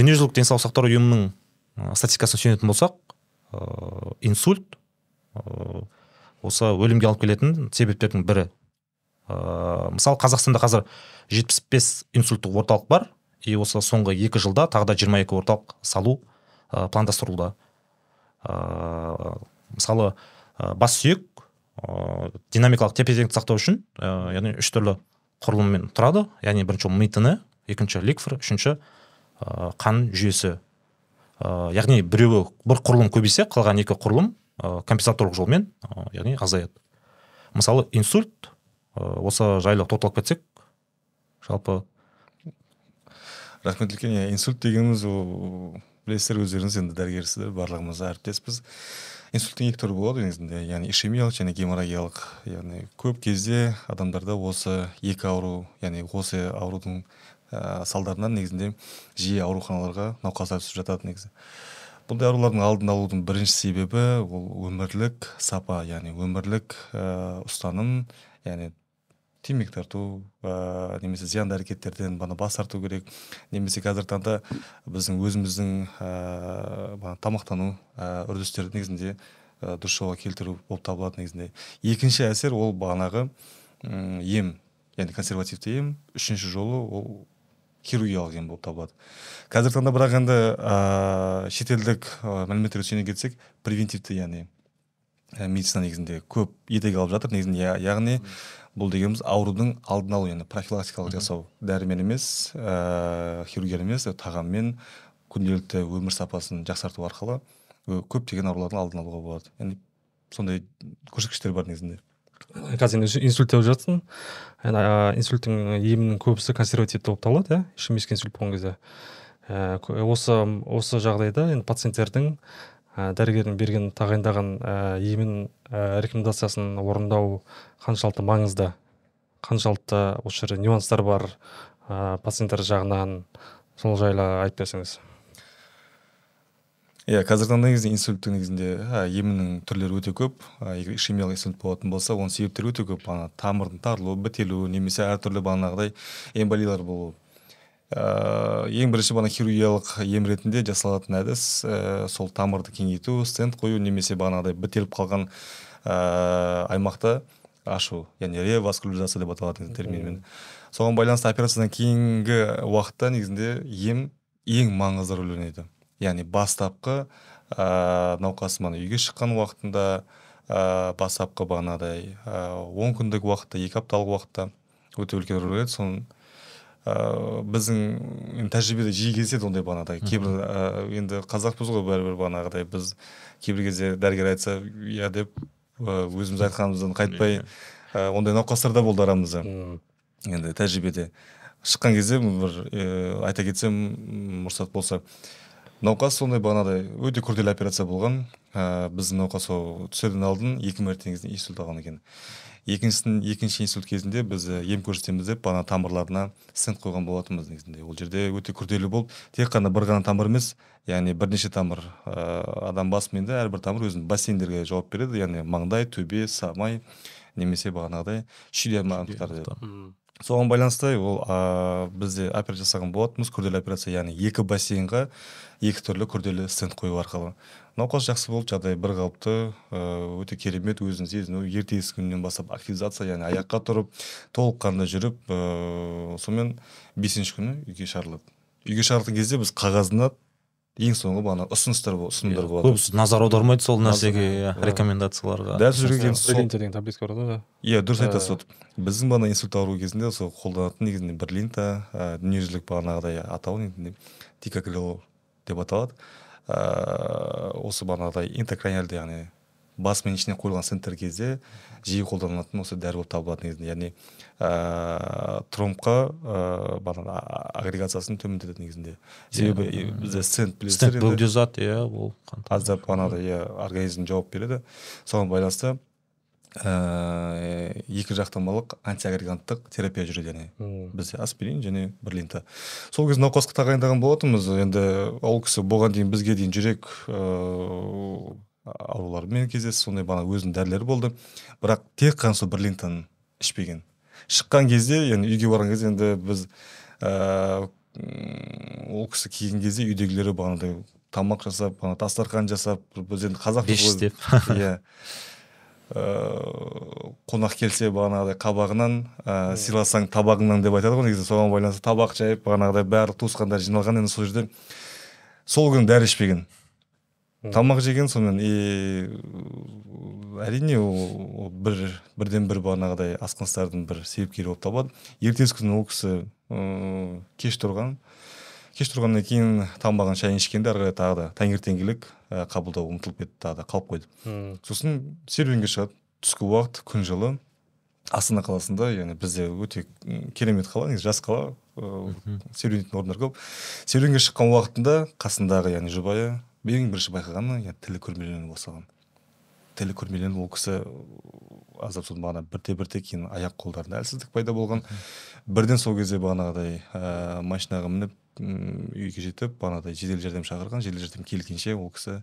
дүниежүзілік денсаулық сақтау ұйымының статистикасына сүйенетін болсақ инсульт осы өлімге алып келетін себептердің бірі. Ә, мысалы қазақстанда қазір 75 инсульттық орталық бар. И осы соңғы екі жылда тағы да 22 орталық салу ә, пландастырылуда. Ә, мысалы ә, бас сүйек ә, динамикалық тепе теңдікті сақтау үшін ә, яғни үш түрлі құрылыммен тұрады. Яғни бірінші ми тіні екінші ликфор үшінші қан жүйесі. Ә, яғни біреуі бір құрылым көбейсе қалған екі құрылым ә, компенсаторлық жолмен яғни азаяды. Мысалы инсульт ә, осы жайлы тоқталып кетсек жалпы рахмет үлкен. Иә инсульт дегеніміз ол білесіздер өздеріңіз енді дәрігерсіздер барлығымыз әріптеспіз. Инсульттың екі түрі болады негізінде яғни ишемиялық және геморрагиялық. Яғни көп кезде адамдарда осы екі ауру яғни осы аурудың ә, салдарынан негізінде жиі ауруханаларға науқастар түсіп жатады негізі. Бұндай аурулардың алдын алудың бірінші себебі ол өмірлік сапа яғни өмірлік ә, ұстаным яғни темекі тарту ә, немесе зиянды әрекеттерден бана бас тарту керек. Немесе қазіргі таңда біздің өзіміздің ә, тамақтану ә, үрдістері негізінде ә, дұрыс жолға келтіру болып табылады негізінде. Екінші әсер ол бағанағы ем яғни консервативті ем. Үшінші жолы ол хирургиялық ем болып табылады. Қазіргі таңда бірақ енді ә, шетелдік ә, мәліметтерге сүйене кетсек превентивті яғни медицина негізінде көп етек алып жатыр. Негізінде яғни бұл дегеніміз аурудың алдын алу яғни профилактикалық жасау. Дәрімен емес ә, хирургиямен емес тағаммен күнделікті өмір сапасын жақсарту арқылы көптеген аурулардың алдын алуға болады. Яғни сондай көрсеткіштер бар негізінде. Қазір инсульт деп жатсың инсульттің емінің көбісі консервативті болып табылады иә. Ишемический инсульт болған кезде. Ә, осы осы жағдайда енді пациенттердің ә, дәрігердің берген тағайындаған ә, емін ә, рекомендациясын орындау қаншалықты маңызды. Қаншалықты осы жерде нюанстар бар ә, пациенттер жағынан сол жайлы айтып берсеңіз. Иә қазіргі таңда негізінде инсульттің негізінде емінің түрлері өте көп. Егер ишемиялық инсульт болатын болса оның себептері өте көп. Ана тамырдың тарылуы бітелуі немесе әртүрлі бағанағыдай эмболиялар болуы. Ә, ең бірінші бағана хирургиялық ем ретінде жасалатын әдіс ә, сол тамырды кеңейту стенд қою немесе бағанағыдай бітеліп қалған ә, аймақта ашу яғни реваскуляризация деп аталады терминмен. Соған байланысты операциядан кейінгі уақытта негізінде ем ең маңызды рөл ойнайды. Яғни бастапқы ә, науқас мана үйге шыққан уақытында ә, бастапқы бағанағыдай он күндік уақытта екі апталық уақытта өте үлкен рөл ойнайды. Соның ыыы біздің тәжірибеде жиі кездеседі ондай бағанағыдай кейбір ә, енді қазақпыз ғой бәрібір бағанағыдай. Біз кейбір кезде дәрігер айтса иә деп өзіміз айтқанымыздан қайтпай ә, ондай науқастар да болды арамызда. Енді тәжірибеде шыққан кезде бір ә, айта кетсем мұрсат болса науқас сондай бағанағыдай өте күрделі операция болған. Ә, біздің науқас ол түсерден алдын екі мәрте инсульт алған екен. Екіншісін екінші инсульт кезінде біз ем көрсетеміз деп ана тамырларына стенд қойған болатынбыз негізінде. Ол жерде өте күрделі болып тек қана бір ғана тамыр емес яғни бірнеше тамыр ә, адам басымен де әрбір тамыр өзінің бассейндерге жауап береді. Яғни маңдай төбе самай немесе бағанағыдай шүйде соған байланысты ол ә, бізде операция жасаған болатынбыз күрделі операция яғни екі бассейнға екі түрлі күрделі стенд қою арқылы. Науқас жақсы болды жағдайы бір қалыпты. Өте керемет өзін сезіну ертеңгісі күнінен бастап активизация яғни аяққа тұрып толыққанды жүріп ыыы сонымен бесінші күні үйге шығарылады үйге шығарылған кезде біз қағазына ең соңғы бағана ұсыныстар ұсынымдар болады. көбісі назар аудармайды сол нәрсеге иә. рекомендацияларға. Дәл сол жерге деген таблетка бар ғой иә дұрыс айтасыз вот біздің бағана инсульт ауруы кезінде сол қолданатын негізінде бірлинта дүниежүзілік бағанағыдай атауы негізінде дикакрилол деп аталады. Ә, осы бағанағыдай интракраниальды яғни бас мен ішіне қойылған стенттер кезде жиі қолданылатын осы дәрі болып табылады негізінде яғни ә, тромбқа ә, бағана агрегациясын төмендетеді негізінде. Себебі бізде стенд білесіздер стенд бөгде зат иә ол аздап бағанағыдай иә организм жауап береді. Соған байланысты ә, екі жақтамалық антиагреганттық терапия жүреді яғни бізде аспирин және бірлинта сол кезде науқасқа тағайындаған болатынбыз. Енді ол кісі болған дейін бізге дейін жүрек ыыы ауруларымен кездесті сондай бағана өзінің дәрілері болды. Бірақ тек қана сол бірлинтаны ішпеген. Шыққан кезде яғни үйге барған кезде енді біз ә, м, ол кісі келген кезде үйдегілері бағанағыдай тамақ жасап ана дастархан жасап біз енді қазақ беш істеп иә. Ыыы қонақ келсе бағанағыдай қабағынан ә, сыйласаң табағыңнан деп айтады ғой негізі. Соған байланысты табақ жайып бағанағыдай барлық туысқандар жиналған енді сол жерде. Сол күні дәрі ішпеген. Тамақ жеген сонымен и әрине ол бір бірден бір бағанағыдай асқыныстардың бір себепкері болып табылады ертесі күні ол кісі ыыы кеш тұрған. Кеш тұрғаннан кейін тамағын шайын ішкенде ары қарай тағы да таңертеңгілік ә, қабылдауға ұмтылып кетті тағы да қалып қойды. Сосын серуенге шығады. Түскі уақыт күн жылы. Астана қаласында яғни бізде өте керемет қала негізі жас қала ыыы, серуенетін орындар көп. Серуенге шыққан уақытында қасындағы яғни жұбайы ең бірінші байқағаны яғни тілі күрмелене бастаған тілі күрмеленіп ол кісі аздап содан бағана бірте бірте кейін аяқ қолдарында әлсіздік пайда болған. Бірден сол кезде бағанағыдай ә, машинаға мініп үйге жетіп бағанағыдай жедел жәрдем шақырған. Жедел жәрдем келгенше ол кісі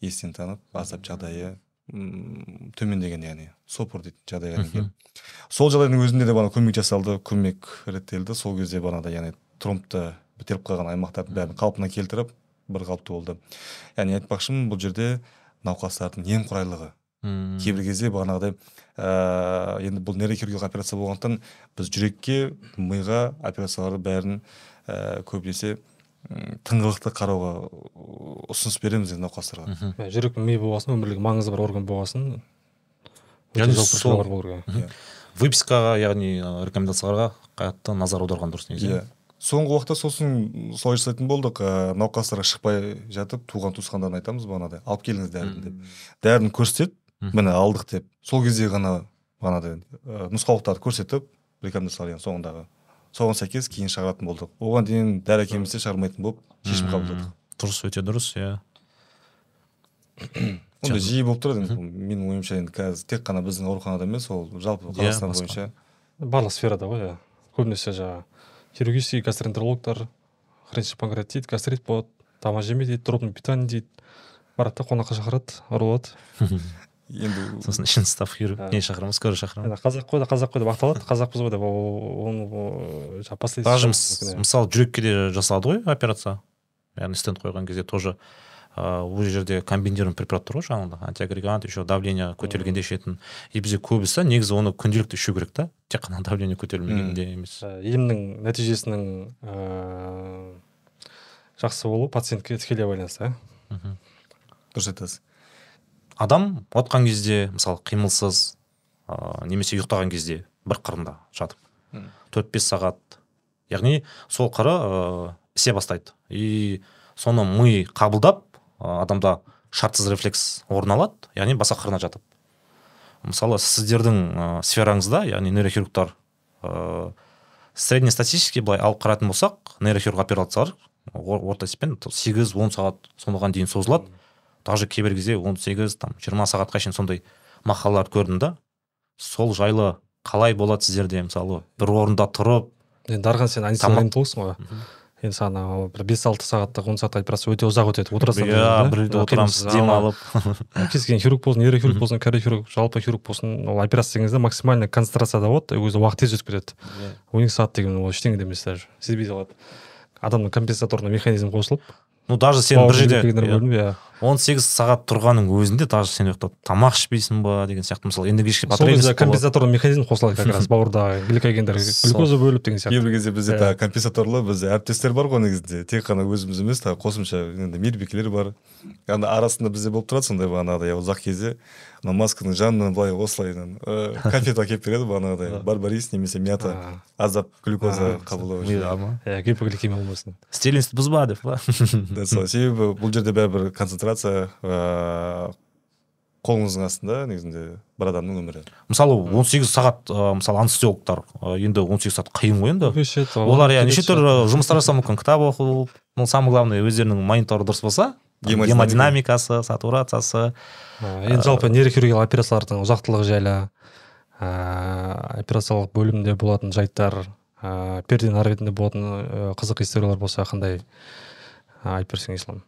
естен танып аздап жағдайы м, төмендеген яғни сопыр дейтін жағдайға келіп. Сол жағдайдың өзінде де бағана көмек жасалды көмек реттелді. Сол кезде бағанағыдай яғни тромбты бітеліп қалған аймақтардың бәрін қалпына келтіріп бір қалыпты болды. Яғни айтпақшымын бұл жерде науқастардың немқұрайлығы Мм. кейбір кезде бағанағыдай ыыы енді бұл нейрохирургиялық операция болғандықтан біз жүрекке миға операцияларды бәрін ііі көбінесе тыңғылықты қарауға ы, ұсыныс береміз енді науқастарға. Жүрек ми болғасын өмірлік маңызы бар орган болғасын. Выпискаға яғни ә, рекомендацияларға қатты назар аударған дұрыс негізі. Иә. Соңғы уақытта сосын солай жасайтын болдық. Ыыы науқастарға шықпай жатып туған туысқандарына айтамыз бағанағыдай алып келіңіз дәріні деп. Дәріні көрсетеді міне алдық деп. Сол кезде ғана бағанағыдай ы, нұсқаулықтарды көрсетіп рекомендациялар яғни соңындағы соған сәйкес кейін шығаратын болдық. Оған дейін дәрі әкелмесе шығармайтын болып шешім қабылдадық. Дұрыс өте дұрыс иә. Ондай жиі болып тұрады енді менің ойымша енді қазір тек қана біздің ауруханада емес ол жалпы Иә, қазақстан бойынша. Барлық сферада ғой иә. Көбінесе жаңағы хирургический гастроэнтерологтар хронический панкреатит гастрит болады тамақ жеме дейді дробный питание дейді. Барады да қонаққа шақырады ұрылады енді сосын ішін ұстап хирург не шақырамыз скорый шақырамыз. Енді қазақ қой да қазақ қой деп ақталады қазақпыз ғой деп ол- оны даже мысалы жүрекке де жасалады ғой операция. Яғни стенд қойған кезде тоже ол жерде комбинированный препарат тұр ғой жаңағыдай антиагрегант еще давление көтерілгенде ішетін и бізде көбісі негізі оны күнделікті ішу керек та. Тек қана давление көтерілмегенде емес. Ә, емнің нәтижесінің ыыы жақсы болуы пациентке тікелей байланысты иә дұрыс айтасыз. Адам отқан кезде мысалы қимылсыз ыыы немесе ұйықтаған кезде бір қырында жатып төрт бес сағат яғни сол қыры ыыы ісе бастайды. И соны ми қабылдап адамда шартсыз рефлекс орын алады яғни басқа қырына жатып мысалы сіздердің ә, сфераңызда яғни нейрохирургтар ыыы среднестатистический былай алып қарайтын болсақ нейрохирург операциялар ор- орта есеппен сегіз он сағат соған дейін созылады. Даже кейбір кезде он сегіз там жиырма сағатқа шейін сондай мақалалар көрдім да сол жайлы қалай болады сіздерде мысалы бір орында тұрып енді дархан сен ғой. Енді саған анау бір бес алты сағаттық он сағаттық операция өте ұзақ өтеді отырасың иә бір үйде отырамыз демалып кез келген хирург болсын нейрохирург болсын кардиохирург жалпы хирург болсын ол операция деген кезде максимально концентрацияда болады өзі уақыт тез өтіп кетеді. Он екі сағат деген ол ештеңе де емес даже сезбей қалады. Адамның компенсаторный механизм қосылып ну даже сен бір жерде иә, иә. Он сегіз сағат тұрғанның өзінде даже сен ұйықтап тамақ ішпейсің ба деген сияқты. Мысалы энергетический сол кезде компенсаторный механизм қосылады как раз бауырдағы гликогендер глюкоза бөліп деген сияқты. Кейбір кезде бізде Иә. тағы компенсаторлы бізде әріптестер бар ғой негізінде. Тек қана өзіміз емес тағы қосымша енді мейірбикелер бар. Яғни арасында бізде болып тұрады сондай бағанағыдай ұзақ кезде. Мына масканың жанынан былай осылай конфет әкеліп береді бағанағыдай. Барбарис немесе мята. Аздап глюкоза қабылдау үшін. Миға ма? Иә гипогликемия болмасын. Стерильность бұзба деп па? Да, сол. Себебі бұл жерде бәрібір концентрация ыыы қолыңыздың астында негізінде бір адамның өмірі. Мысалы 18 сағат мысалы анестезиологтар ы, енді 18 сағат қиын ғой енді. Олар иә неше түрлі жұмыстар жасауы мүмкін? Кітап оқу ну самое главное өздерінің мониторы дұрыс болса гемодинамикасы сатурациясы. Енді жалпы нейрохирургиялық операциялардың ұзақтылығы жайлы операциялық бөлімде болатын жайттар ә, перденің ары бетінде болатын ә, қызық историялар болса қандай ә, айтып берсең ислам?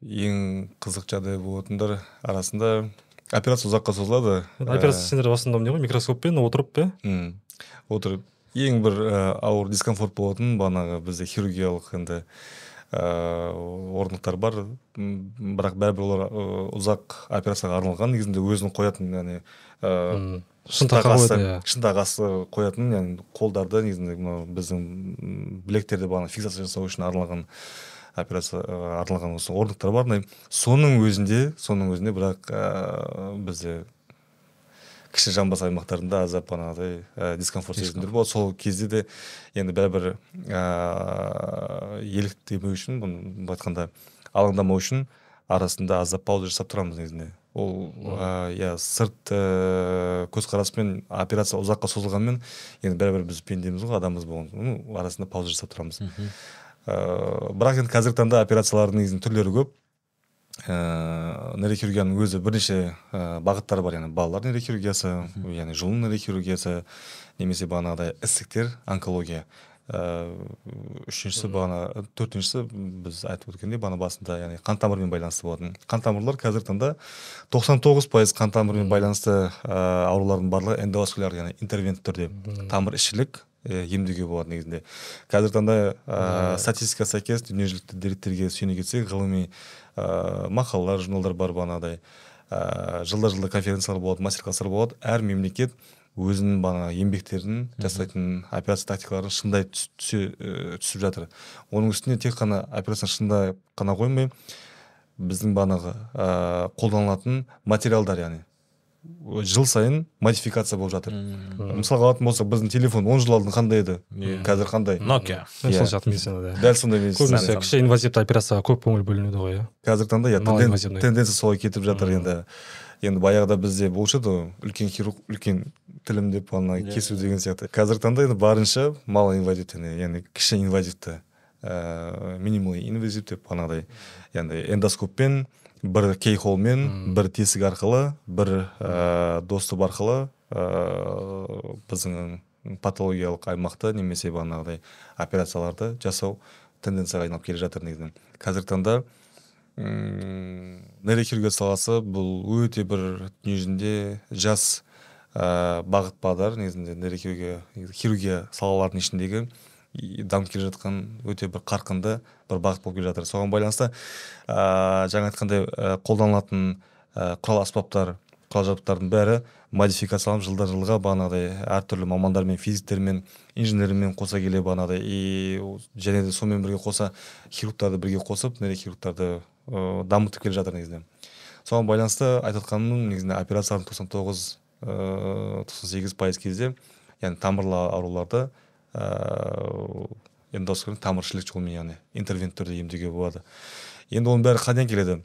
Ең қызық жағдай болатындар арасында операция ұзаққа созылады. Операция сендер основном не ғой микроскоппен отырып па? Отырып. Ең бір ә, ауыр дискомфорт болатын бағанағы бізде хирургиялық енді орындықтар бар. Бірақ бәрібір олар ә, ұзақ операцияға арналған. Негізінде өзін қоятын яғни иә шынтақ асты қоятын яғни қолдарды негізінде мынау біздің м, білектерді бағана фиксация жасау үшін арналған операция арналған осы орындықтар бар. Соның өзінде соның өзінде бірақ ә, бізде кіші жамбас аймақтарында аздап бағанағыдай ә, дискомфорт. сезімдер болады. Сол кезде де енді бәрібір ә, еліктемеу үшін бұны былай айтқанда алаңдамау үшін арасында аздап пауза жасап тұрамыз негізінде. Ол ә, иә сырт ә, көзқараспен операция ұзаққа созылғанмен енді бәрібір біз пендеміз ғой адамбыз болған ну, арасында пауза жасап тұрамыз. Ә, бірақ енді қазіргі таңда операциялардың негізінде түрлері көп. Ә, нейрохирургияның өзі бірнеше ә, бағыттары бар. Яғни балалар нейрохирургиясы яғни жұлын нейрохирургиясы немесе бағанағыдай ісіктер онкология. Ә, үшіншісі бағана төртіншісі біз айтып өткендей бағана басында яғни қан тамырмен байланысты болатын. Қан тамырлар қазіргі таңда 99 пайыз қан тамырмен байланысты ә, аурулардың барлығы эндоваскуляр яғни интервент түрде тамыр ішілік ә, емдеуге болады негізінде. Қазіргі таңда ә, статистикаға сәйкес дүниежүзілік деректерге сүйене кетсек ғылыми ә, мақалалар журналдар бар бағанағыдай ә, жылда жылда конференциялар болады мастер класстар болады. Әр мемлекет өзінің бағанағы еңбектерін жасайтын операция тактикаларын шыңдай түс- түсе ә, түсіп жатыр. Оның үстіне тек қана операцияны шыңдай қана қоймай біздің бағанағы ә, қолданылатын материалдар яғни жыл сайын модификация болып жатыр. Мысалға алатын болсақ біздің телефон 10 жыл алдын қандай еді? Иә. қазір қандай? Nokia. Сол Иә. сияқты медицинада. Дәл сондай көбінесе медицина кіші инвазивті операцияға көп көңіл бөлінеді ғой иә? Қазіргі таңда иә тенденция солай кетіп жатыр енді. Енді баяғыда бізде болушы еді ғой, үлкен хирург үлкен тілім деп ана кесу деген сияқты. Қазіргі таңда енді барынша мал инвазивті яғни кіші инвазивті ә, минимал инвазив деп анағыдай яғни эндоскоппен бір кейхолмен бір тесік арқылы бір ә, доступ арқылы ә, біздің патологиялық аймақты немесе бағанағыдай операцияларды жасау тенденцияға айналып келе жатыр негізінен. Қазіргі таңда м нейрохирургия саласы бұл өте бір дүниежүзінде жас ә, бағыт бағдар негізінде нейрохирургия хирургия салаларының ішіндегі дамып келе жатқан өте бір қарқынды бір бағыт болып келе жатыр. Соған байланысты ә, жаңа айтқандай ә, қолданылатын ә, құрал аспаптар құрал жабдықтардың бәрі модификацияланып жылдан жылға бағанағыдай әртүрлі мамандармен физиктермен инженермен қоса келе бағанағыдай. И және де сонымен бірге қоса хирургтарды бірге қосып нейрохирургтарды ә, дамытып келе жатыр негізінде соған байланысты айтып жатқаным негізінде операциялардың тоқсан тоғыз тоқсан сегіз пайыз кезде яғни тамырлы ауруларды ыыы эндоскоп тамыршілік жолмен яғни интервент түрде емдеуге болады. Енді оның бәрі қайдан келеді?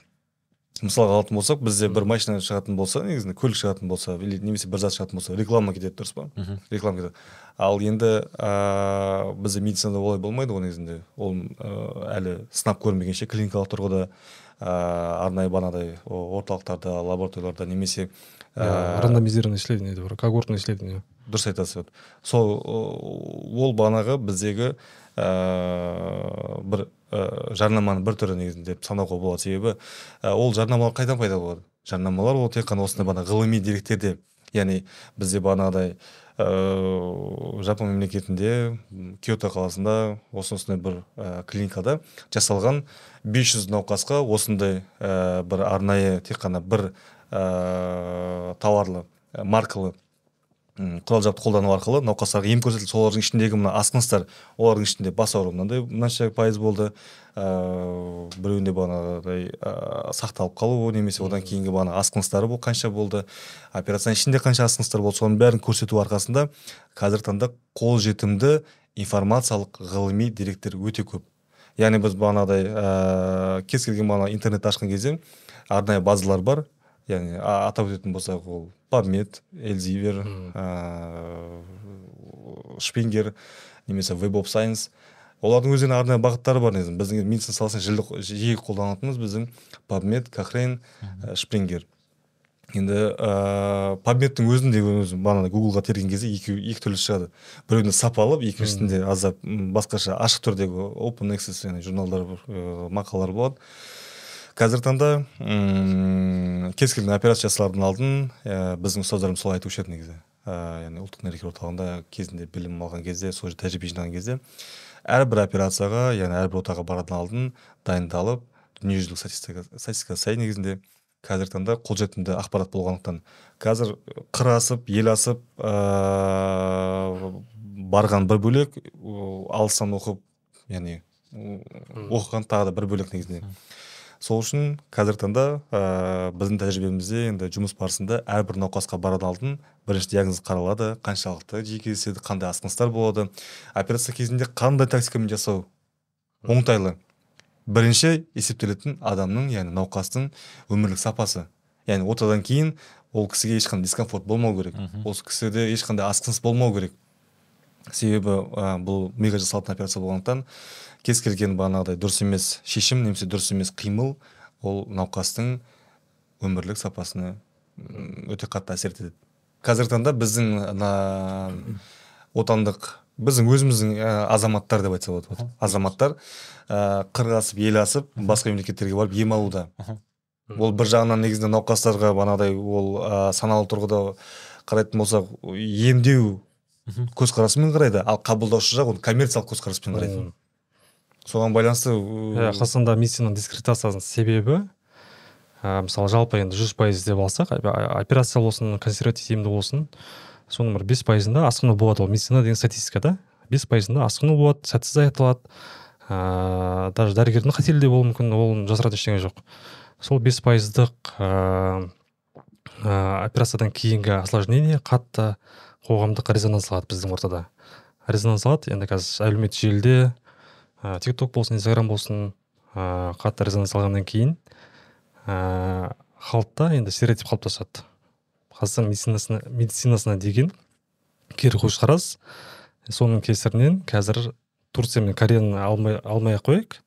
Мысалға алатын болсақ бізде бір машина шығатын болса негізінде көлік шығатын болса или немесе бір зат шығатын болса реклама кетеді дұрыс па? Реклама кетеді. Ал енді ыыы бізде медицинада олай болмайды ғой негізінде. Ол ыыы әлі сынап көрмегенше клиникалық тұрғыда ыыы арнайы бағанағыдай орталықтарда лабораторияларда немесе ыыы рандомизированный исследование бар когортное исследование. Дұрыс айтасыз сол ол бағанағы біздегі ыыы бір ә, жарнаманың бір түрі негізінде деп санауға болады. Себебі ә, ол жарнамалар қайдан пайда болады? Жарнамалар ол тек қана осындай бағана ғылыми деректерде. Яғни бізде бағанағыдай ыыы жапон мемлекетінде киото қаласында осы осындай бір ә, клиникада жасалған 500 науқасқа осындай ә, бір арнайы тек қана бір ә, тауарлы ә, маркалы құрал жабдық қолдану арқылы науқастарға ем көрсетілді солардың ішіндегі мына асқыныстар олардың ішінде бас ауруы мынандай мынанша пайыз болды. Ыыы біреуінде бағанағыдай ыыы сақталып қалуы немесе одан кейінгі бағана асқыныстары бұл қанша болды. Операцияның ішінде қанша асқыныстар болды соның бәрін көрсету арқасында қазіргі таңда қолжетімді информациялық ғылыми деректер өте көп. Яғни біз бағанағыдай ыыы кез келген бағана интернет ашқан кезде арнайы базалар бар. Яғни атап өтетін болсақ ол PubMed, Elsevier, ыыы шпингер немесе web of science. Олардың өздерінің арнайы бағыттары бар негізі. Біздің медицина саласында жиі- қолданатынымыз біздің PubMed, Cochrane, ә, шпрингер енді ыыы PubMedтің өзінде өзі бағана гуглға терген кезде екі, екі түрлі шығады. Біреуінде сапалы екіншісінде аздап басқаша ашық түрдегі open access яғни журналдар мақалалар болады. Қазіргі таңда м, кез келген операция жасалардың алдын ә, біздің ұстаздарымыз солай айтушы еді негізі. Ә, яғни ұлттық нейрохирургия орталығында кезінде білім алған кезде сол жерде тәжірибе жинаған кезде әрбір операцияға яғни әрбір отаға баратын алдын дайындалып дүниежүзілік статистика статистикаға сай негізінде қазіргі таңда қолжетімді ақпарат болғандықтан. Қазір қыр асып ел асып ә, барған бір бөлек алыстан оқып яғни оқыған тағы да бір бөлек негізінде. Сол үшін қазіргі таңда ә, біздің тәжірибемізде енді жұмыс барысында әрбір науқасқа барар алдын бірінші диагноз қаралады. Қаншалықты жиі кездеседі қандай асқыныстар болады. Операция кезінде қандай тактикамен жасау оңтайлы? Бірінші есептелетін адамның яғни науқастың өмірлік сапасы. Яғни отадан кейін ол кісіге ешқандай дискомфорт болмау керек. Ол кісіде ешқандай асқыныс болмау керек. Себебі ә, бұл миға жасалатын операция болғандықтан кез келген бағанағыдай дұрыс емес шешім немесе дұрыс емес қимыл ол науқастың өмірлік сапасына өте қатты әсер етеді. Қазіргі таңда біздің отандық біздің өзіміздің ә, азаматтар деп айтса болады. Азаматтар ә, қыр асып ел асып басқа мемлекеттерге барып ем алуда. Ол бір жағынан негізінде науқастарға бағанағыдай ол ә, саналы тұрғыда қарайтын болсақ емдеу көзқарасымен қарайды. Ал қабылдаушы жақ оны коммерциялық көзқараспен қарайды соған байланысты иә қазақстанда медицина дискредитациясының себебі ә, мысалы жалпы енді жүз пайыз деп алсақ операция болсын консерватив болсын соның бір бес пайызында асқыну болады ол медицина деген статистика да. Бес пайызында асқыну болады сәтсіз аяқталады ыыы даже дәрігердің қателігі де болуы мүмкін ол жасыратын ештеңе жоқ. Сол бес пайыздық ыыы операциядан кейінгі осложнение қатты қоғамдық резонанс алады біздің ортада. Резонанс алады енді қазір әлеуметтік желіде ә, тик ток болсын инстаграм болсын ә, қатты резонанс алғаннан кейін ә, халықта енді стереотип қалыптасады. Қазақстан медицинасына медицинасына деген кері көзқарас соның кесірінен қазір турция мен кореяны алмай алмай ақ қояйық.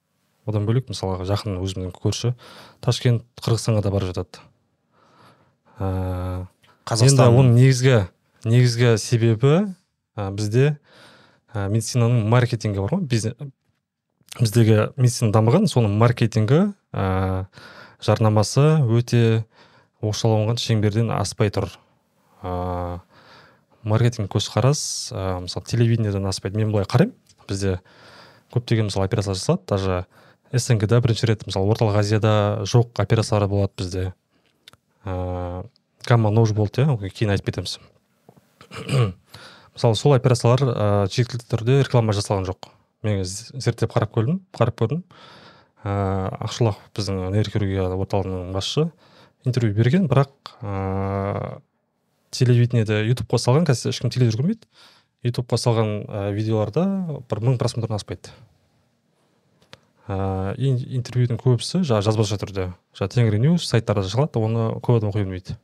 Одан бөлек мысалға жақын өзіміздің көрші ташкент қырғызстанға да бара жатады. Ыыы қазақстан. енді оның негізгі негізгі себебі ә, бізде ә, медицинаның маркетингі бар ғой. Біздегі медицина дамыған соның маркетингі ә, жарнамасы өте оқшауланған шеңберден аспай тұр. Ә, маркетинг көзқарас ә, мысалы телевидениеден аспайды. Мен былай қараймын. Бізде көптеген мысалы операция жасалады. Даже снг да бірінші рет мысалы орталық азияда жоқ операциялар болады бізде. Ә, гамма нож болды иә. Кейін айтып кетеміз. мысалы сол операциялар ә, жергілікті түрде реклама жасалған жоқ. Мен зерттеп қарап көрдім қарап көрдім. Ыыы ақшолақов біздің нейрохирургия орталығының басшысы интервью берген бірақ ыыы телевидениеде ютубқа салған қазір ешкім телевизор көрмейді. Ютубқа салған ә, видеоларда бір мың просмотрдан аспайды. Ыыы интервьюдің көбісі жаңағы жазбаша түрде. Жаңағы тенгриньюс сайттарда шығады оны көп адам оқи бермейді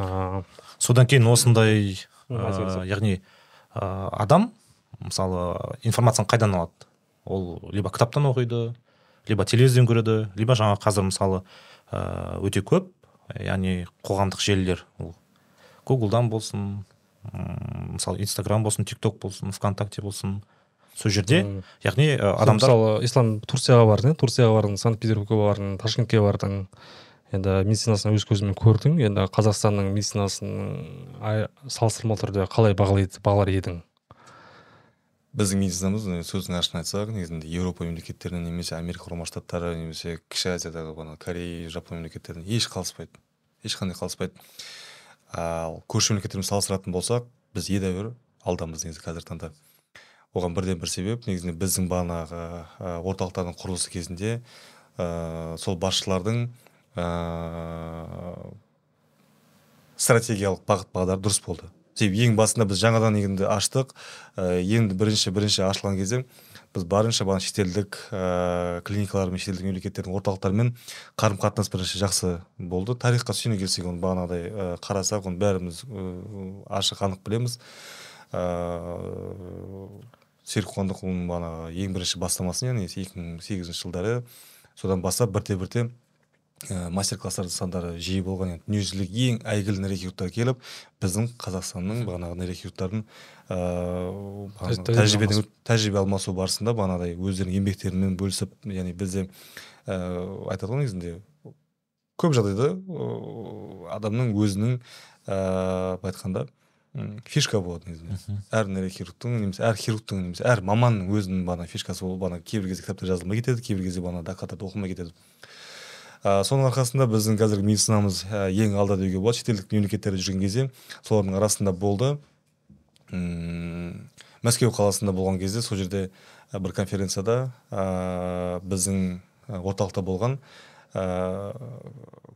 ыыы содан кейін осындай ә, яғни ә, адам мысалы информацияны қайдан алады? Ол либо кітаптан оқиды либо телевизорден көреді либо жаңа қазір мысалы ә, өте көп яғни қоғамдық желілер. Ол гуглдан болсын мысалы инстаграм болсын тик ток болсын вконтакте болсын сол жерде яғни адамдар мысалы ислам турцияға бардың турцияға бардың санкт петербургке бардың ташкентке бардың енді медицинасын өз көзіммен көрдің енді қазақстанның медицинасын салыстырмалы түрде қалай бағалайды бағалар едің? Біздің медицинамыз сөздің ашығын айтсақ негізінде еуропа мемлекеттерінен немесе америка құрама штаттары немесе кіші азиядағы бана корея жапон мемлекеттерінен еш қалыспайды. Ешқандай қалыспайды. Ал көрші мемлекеттермен салыстыратын болсақ біз едәуір алдамыз негізі қазіргі таңда. Оған бірден бір себеп негізінде біздің бағанағы орталықтардың құрылысы кезінде ә, сол басшылардың ә, стратегиялық бағыт бағдары дұрыс болды. Себебі ең басында біз жаңадан енді аштық. Ә, енді бірінші бірінші ашылған кезде біз барынша бағана шетелдік ә, клиникалар мен шетелдік мемлекеттердің орталықтарымен қарым қатынас бірінші жақсы болды. Тарихқа сүйене келсек оны бағанағыдай ә, қарасақ оны бәріміз ашық анық білеміз. Ыыы серік қуандықұлының бағанағы ең бірінші бастамасын яғни екі мың сегізінші жылдары содан бастап бірте бірте ә, мастер класстардың сандары жиі болған енді дүниежүзілік ең әйгілі нейрохирургтар келіп біздің қазақстанның бағанағы нейрохирургтардың ыыы тәжірибеден тәжірибе алмасу барысында бағанағыдай өздерінің еңбектерімен бөлісіп яғни бізде ыыы айтады ғой негізінде көп жағдайда адамның өзінің ыыы былай айтқанда фишка болады негізінде. Әр нейрохирургтың немесе әр хирургтың немесе әр маманның өзінің бана фишкасы болып бана кейбір кезде кітапта жазылмай кетеді кейбір кезде бана докладтарда оқылмай кетеді. Ә, соның арқасында біздің қазіргі медицинамыз ә, ең алда деуге болады. Шетелдік мемлекеттерде жүрген кезде солардың арасында болды. М мәскеу қаласында болған кезде сол жерде ә, бір конференцияда ә, біздің орталықта болған ә,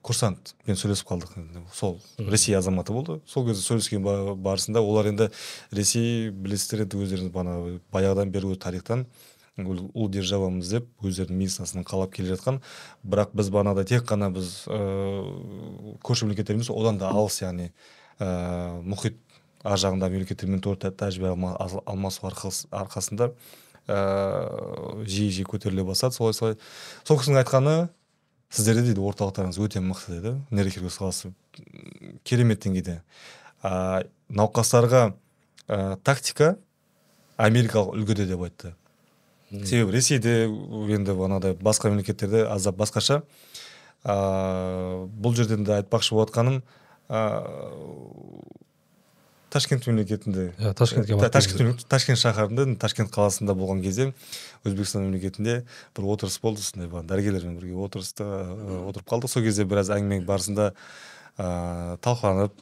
курсантпен сөйлесіп қалдық. Сол ресей азаматы болды. Сол кезде сөйлескен ба- барысында олар енді ресей білесіздер енді өздеріңіз бана баяғыдан бері тарихтан. Ұлы державамыз деп өздерінің медицинасынан қалап келе жатқан. Бірақ біз бағанағыдай тек қана біз ыыы көрші мемлекеттеріміз одан да алыс яғни ыыы мұхит ар жағындағы мемлекеттермен тә- тәжірибе алмасу арқас- арқасында ыыы жиі жиі көтеріле бастады. Солай солай. Сол кісінің айтқаны сіздерде дейді орталықтарыңыз өте мықты деді нейрохирургия саласы керемет деңгейде. А, науқастарға ә, тактика америкалық үлгіде деп айтты. Себебі ресейде енді бағанағыдай басқа мемлекеттерде аздап басқаша. Ыыы бұл жерден де айтпақшы болып жатқаным ыыы ташкент мемлекетінде Иә, Ташкентке ташкент, ташкент шаһарында ташкент қаласында болған кезде өзбекстан мемлекетінде бір отырыс болды сондай бар дәрігерлермен бірге отырыста отырып қалдық. Сол кезде біраз әңгіме барысында ыыы талқыланып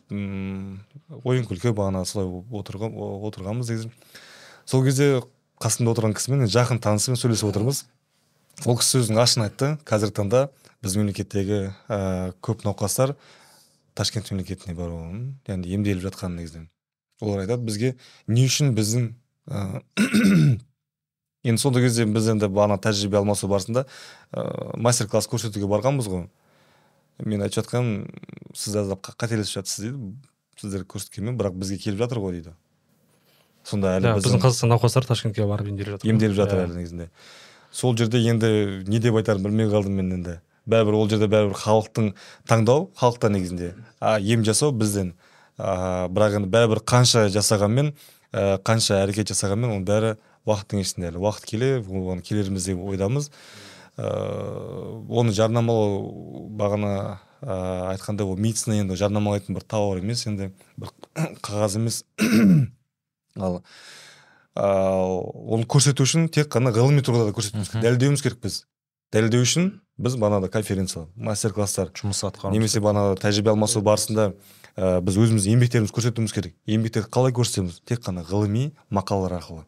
ойын күлкі бағана солай отырған отырғанбыз негізі сол кезде қасымда отырған кісімен жақын танысымен сөйлесіп отырмыз. Ол кісі өзінің ашын айтты. Қазіргі таңда біздің мемлекеттегі ә, көп науқастар ташкент мемлекетіне баруын яғни емделіп жатқан негізінен. Олар айтады бізге не үшін біздің ә, енді сондай кезде біз енді бағана тәжірибе алмасу барысында ә, мастер класс көрсетуге барғанбыз ғой. Мен айтып жатқаным сіз қателесіп жатырсыз дейді. Сіздер көрсеткенмен бірақ бізге келіп жатыр ғой дейді. Сонда әлі біздің қазақстан науқастары ташкентке барып емделіп жатыр. емделіп жатыр әлі негізінде. Сол жерде енді не деп айтарымды білмей қалдым мен енді. Бәрібір ол жерде бәрібір халықтың таңдау халықта негізінде а ем жасау бізден. А, бірақ енді бәрібір қанша жасағанмен ә, қанша әрекет жасағанмен оның бәрі уақыттың ішінде әлі. Уақыт келе оған келерміз деп ойдамыз. Ыыы оны жарнамалау бағана ә, айтқандай ол медицина енді жарнамалайтын бір тауар емес енді. Бір қағаз емес. Ал оны көрсету үшін тек қана ғылыми тұрғыда да көрсетуіміз керек дәлелдеуіміз керек біз. Дәлелдеу үшін біз бағанағыдай конференция мастер класстар жұмыс атқару немесе бағанағы тәжірибе алмасу барысында ә, біз өзіміздің еңбектерімізді көрсетуіміз керек. Еңбектерді қалай көрсетеміз? Тек қана ғылыми мақалалар арқылы.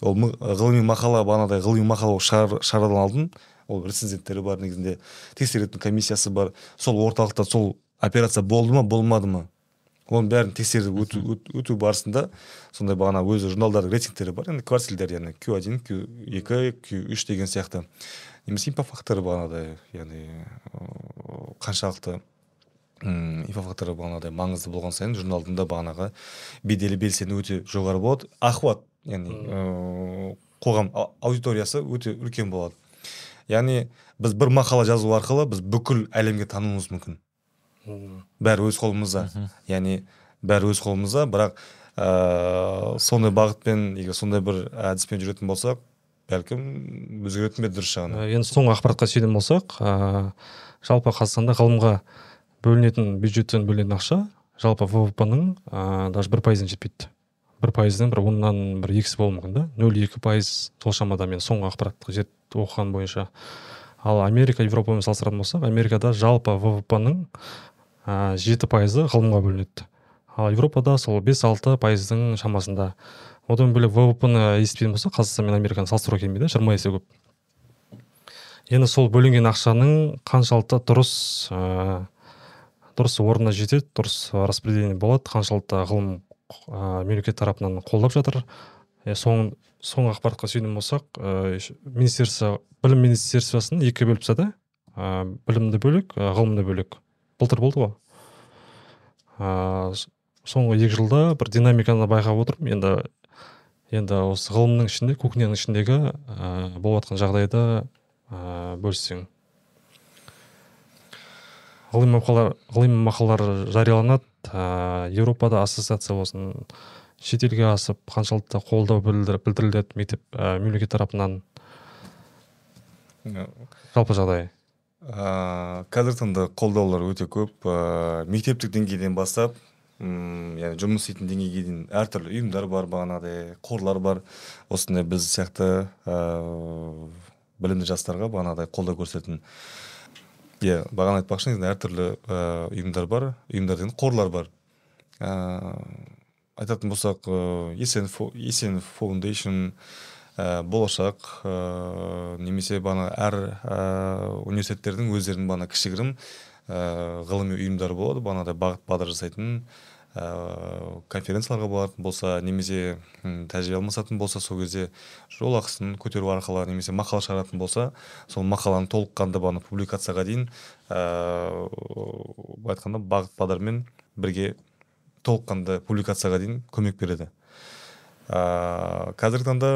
Ол ғылыми мақала бағанағыдай ғылыми мақала шығар, шығарардан алдын. Ол рецензенттері бар негізінде. Тексеретін комиссиясы бар. Сол орталықта сол операция болды ма болмады ма? Оның бәрін тексеріп өту, өт- өту барысында сондай бағана өзі журналдардың рейтингтері бар. Енді квартильдер яғни q один q екі q үш деген сияқты. Немесе инфофакторы бағанағыдай яғни қаншалықты м инфофакторы бағанағыдай маңызды болған сайын журналдың да бағанағы беделі белсені өте жоғары болады. Охват яғни қоғам аудиториясы өте үлкен болады. Яғни біз бір мақала жазу арқылы біз бүкіл әлемге тануымыз мүмкін. Бәрі өз қолымызда. Яғни бәрі өз қолымызда бірақ ыыы сондай бағытпен егер сондай бір әдіспен жүретін болсақ бәлкім өзгеретін бе еді дұрыс жағынан? Ә, енді соңғы ақпаратқа сүйенетін болсақ ә, жалпы қазақстанда ғылымға бөлінетін бюджеттен бөлінетін ақша жалпы ввп ның ә, даже бір пайызына жетпейді. Бір пайыздың бір оннан бір екісі болуы мүмкін да. Нөл екі пайыз сол шамада мен соңғы ақпаратты зерт оқыған бойынша. Ал америка европамен салыстыратын болсақ америкада жалпы ввп ның жеті пайызы ғылымға бөлінеді. Ал европада сол бес алты пайыздың шамасында. Одан бөлек ввп ны есептейтін болсақ қазақстан мен американы салыстыруға келмейді жиырма есе көп. Енді сол бөлінген ақшаның қаншалықты дұрыс ә, дұрыс орнына жетеді дұрыс распределение болады қаншалықты ғылым ә, мемлекет тарапынан қолдап жатыр. Е, соң соңғы ақпаратқа сүйенетін болсақ ә, министерство білім министерствосын екіге бөліп тастады. Ә, білімді бөлек ә, ғылымды бөлек былтыр болды ғой. С- соңғы екі жылда бір динамиканы байқап отырмын енді енді осы ғылымның ішінде кухняның ішіндегі ә, болып жатқан жағдайды ә, бөліссең. Ғылыми мақалалар ғылыми мақалалар жарияланады ә, еуропада ассоциация болсын шетелге асып қаншалықты қолдау білдір- білдіріледі мектеп ә, мемлекет тарапынан. Жалпы жағдай. Ә, қазіргі таңда қолдаулар өте көп. Ә, мектептік деңгейден бастап м яғни жұмыс істейтін деңгейге дейін әртүрлі ұйымдар бар бағанағыдай қорлар бар. Осындай біз сияқты ә, білімді жастарға бағанағыдай қолдау көрсететін иә бағана айтпақшы негізінде әртүрлі ә, ұйымдар бар. Ұйымдар деген қорлар бар. Ә, айтатын болсақ ә, есен есен фаундейшн ә, болашақ ә, немесе бана әр ә, университеттердің өздерінің бана кішігірім ә, ғылыми ұйымдары болады. Бағанағыдай бағыт бағдар жасайтын ә, конференцияларға баратын болса немесе тәжірибе алмасатын болса сол кезде жол ақысын көтеру арқылы немесе мақала шығаратын болса сол мақаланы толыққанды бағана публикацияға дейін ә, былай айтқанда бағыт бағдармен бірге толыққанды публикацияға дейін көмек береді. Ә, қазіргі таңда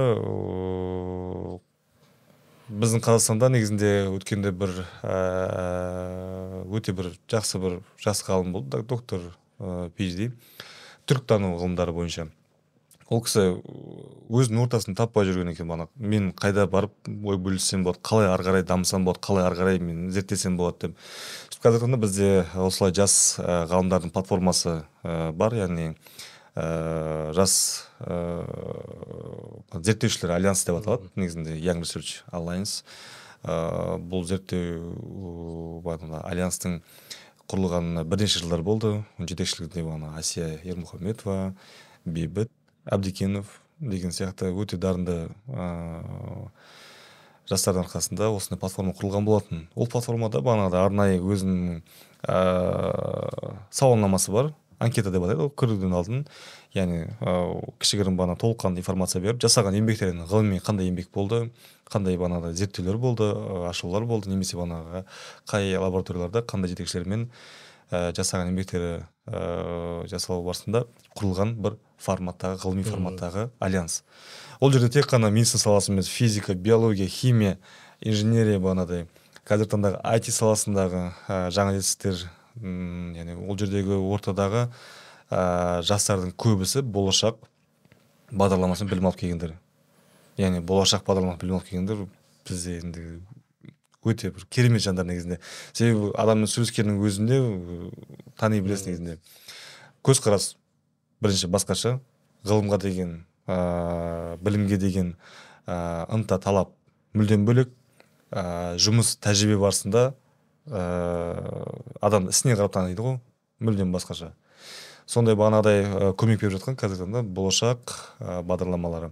біздің қазақстанда негізінде өткенде бір ә, өте бір жақсы бір жас ғалым болды доктор ә, phd түркітану ғылымдары бойынша. Ол кісі өзінің ортасын таппай жүрген екен бана мен қайда барып ой бөліссем болады қалай ары қарай дамысам болады қалай ары қарай мен зерттесем болады деп. Қазіргі таңда бізде осылай жас ғалымдардың платформасы бар. Яғни ә, жас ә, зерттеушілер альянс деп аталады. Негізінде young research alliance. Ә, бұл зерттеу альянстың құрылғанына бірнеше жылдар болды. Жетекшілігінде бағана әсия ермұхаметова бейбіт әбдікенов деген сияқты өте дарынды ә, жастардың арқасында осындай платформа құрылған болатын. Ол платформада бағанағыдай арнайы өзінің ә, сауалнамасы бар. Анкета деп атайды ол кіруден алдын. Яғни ыыы кішігірім бағана толыққанды информация беріп жасаған еңбектерін ғылыми қандай еңбек болды қандай бағанағыдай зерттеулер болды ашулар болды немесе бағанағы қай лабораторияларда қандай жетекшілермен ә, жасаған еңбектері ә, жасалу барысында құрылған бір форматтағы ғылыми форматтағы альянс. Ол жерде тек қана медицина саласы емес физика биология химия инженерия бағанағыдай қазіргі таңдағы IT саласындағы ә, жаңа жетістіктер яғни ол жердегі ортадағы ә, жастардың көбісі болашақ бағдарламасынан білім алып келгендер. Яғни болашақ бағдарламасын білім алып келгендер бізде енді өте бір керемет жандар негізінде. Себебі адаммен сөйлескеннің өзінде тани білесің негізінде. Көзқарас бірінші басқаша. Ғылымға деген ә, білімге деген ә, ынта талап мүлдем бөлек. Ә, жұмыс тәжірибе барысында ә, адам ісіне қарап таниды ғой мүлдем басқаша. Сондай бағанағыдай көмек беріп жатқан қазіргі таңда болашақ ә, бағдарламалары.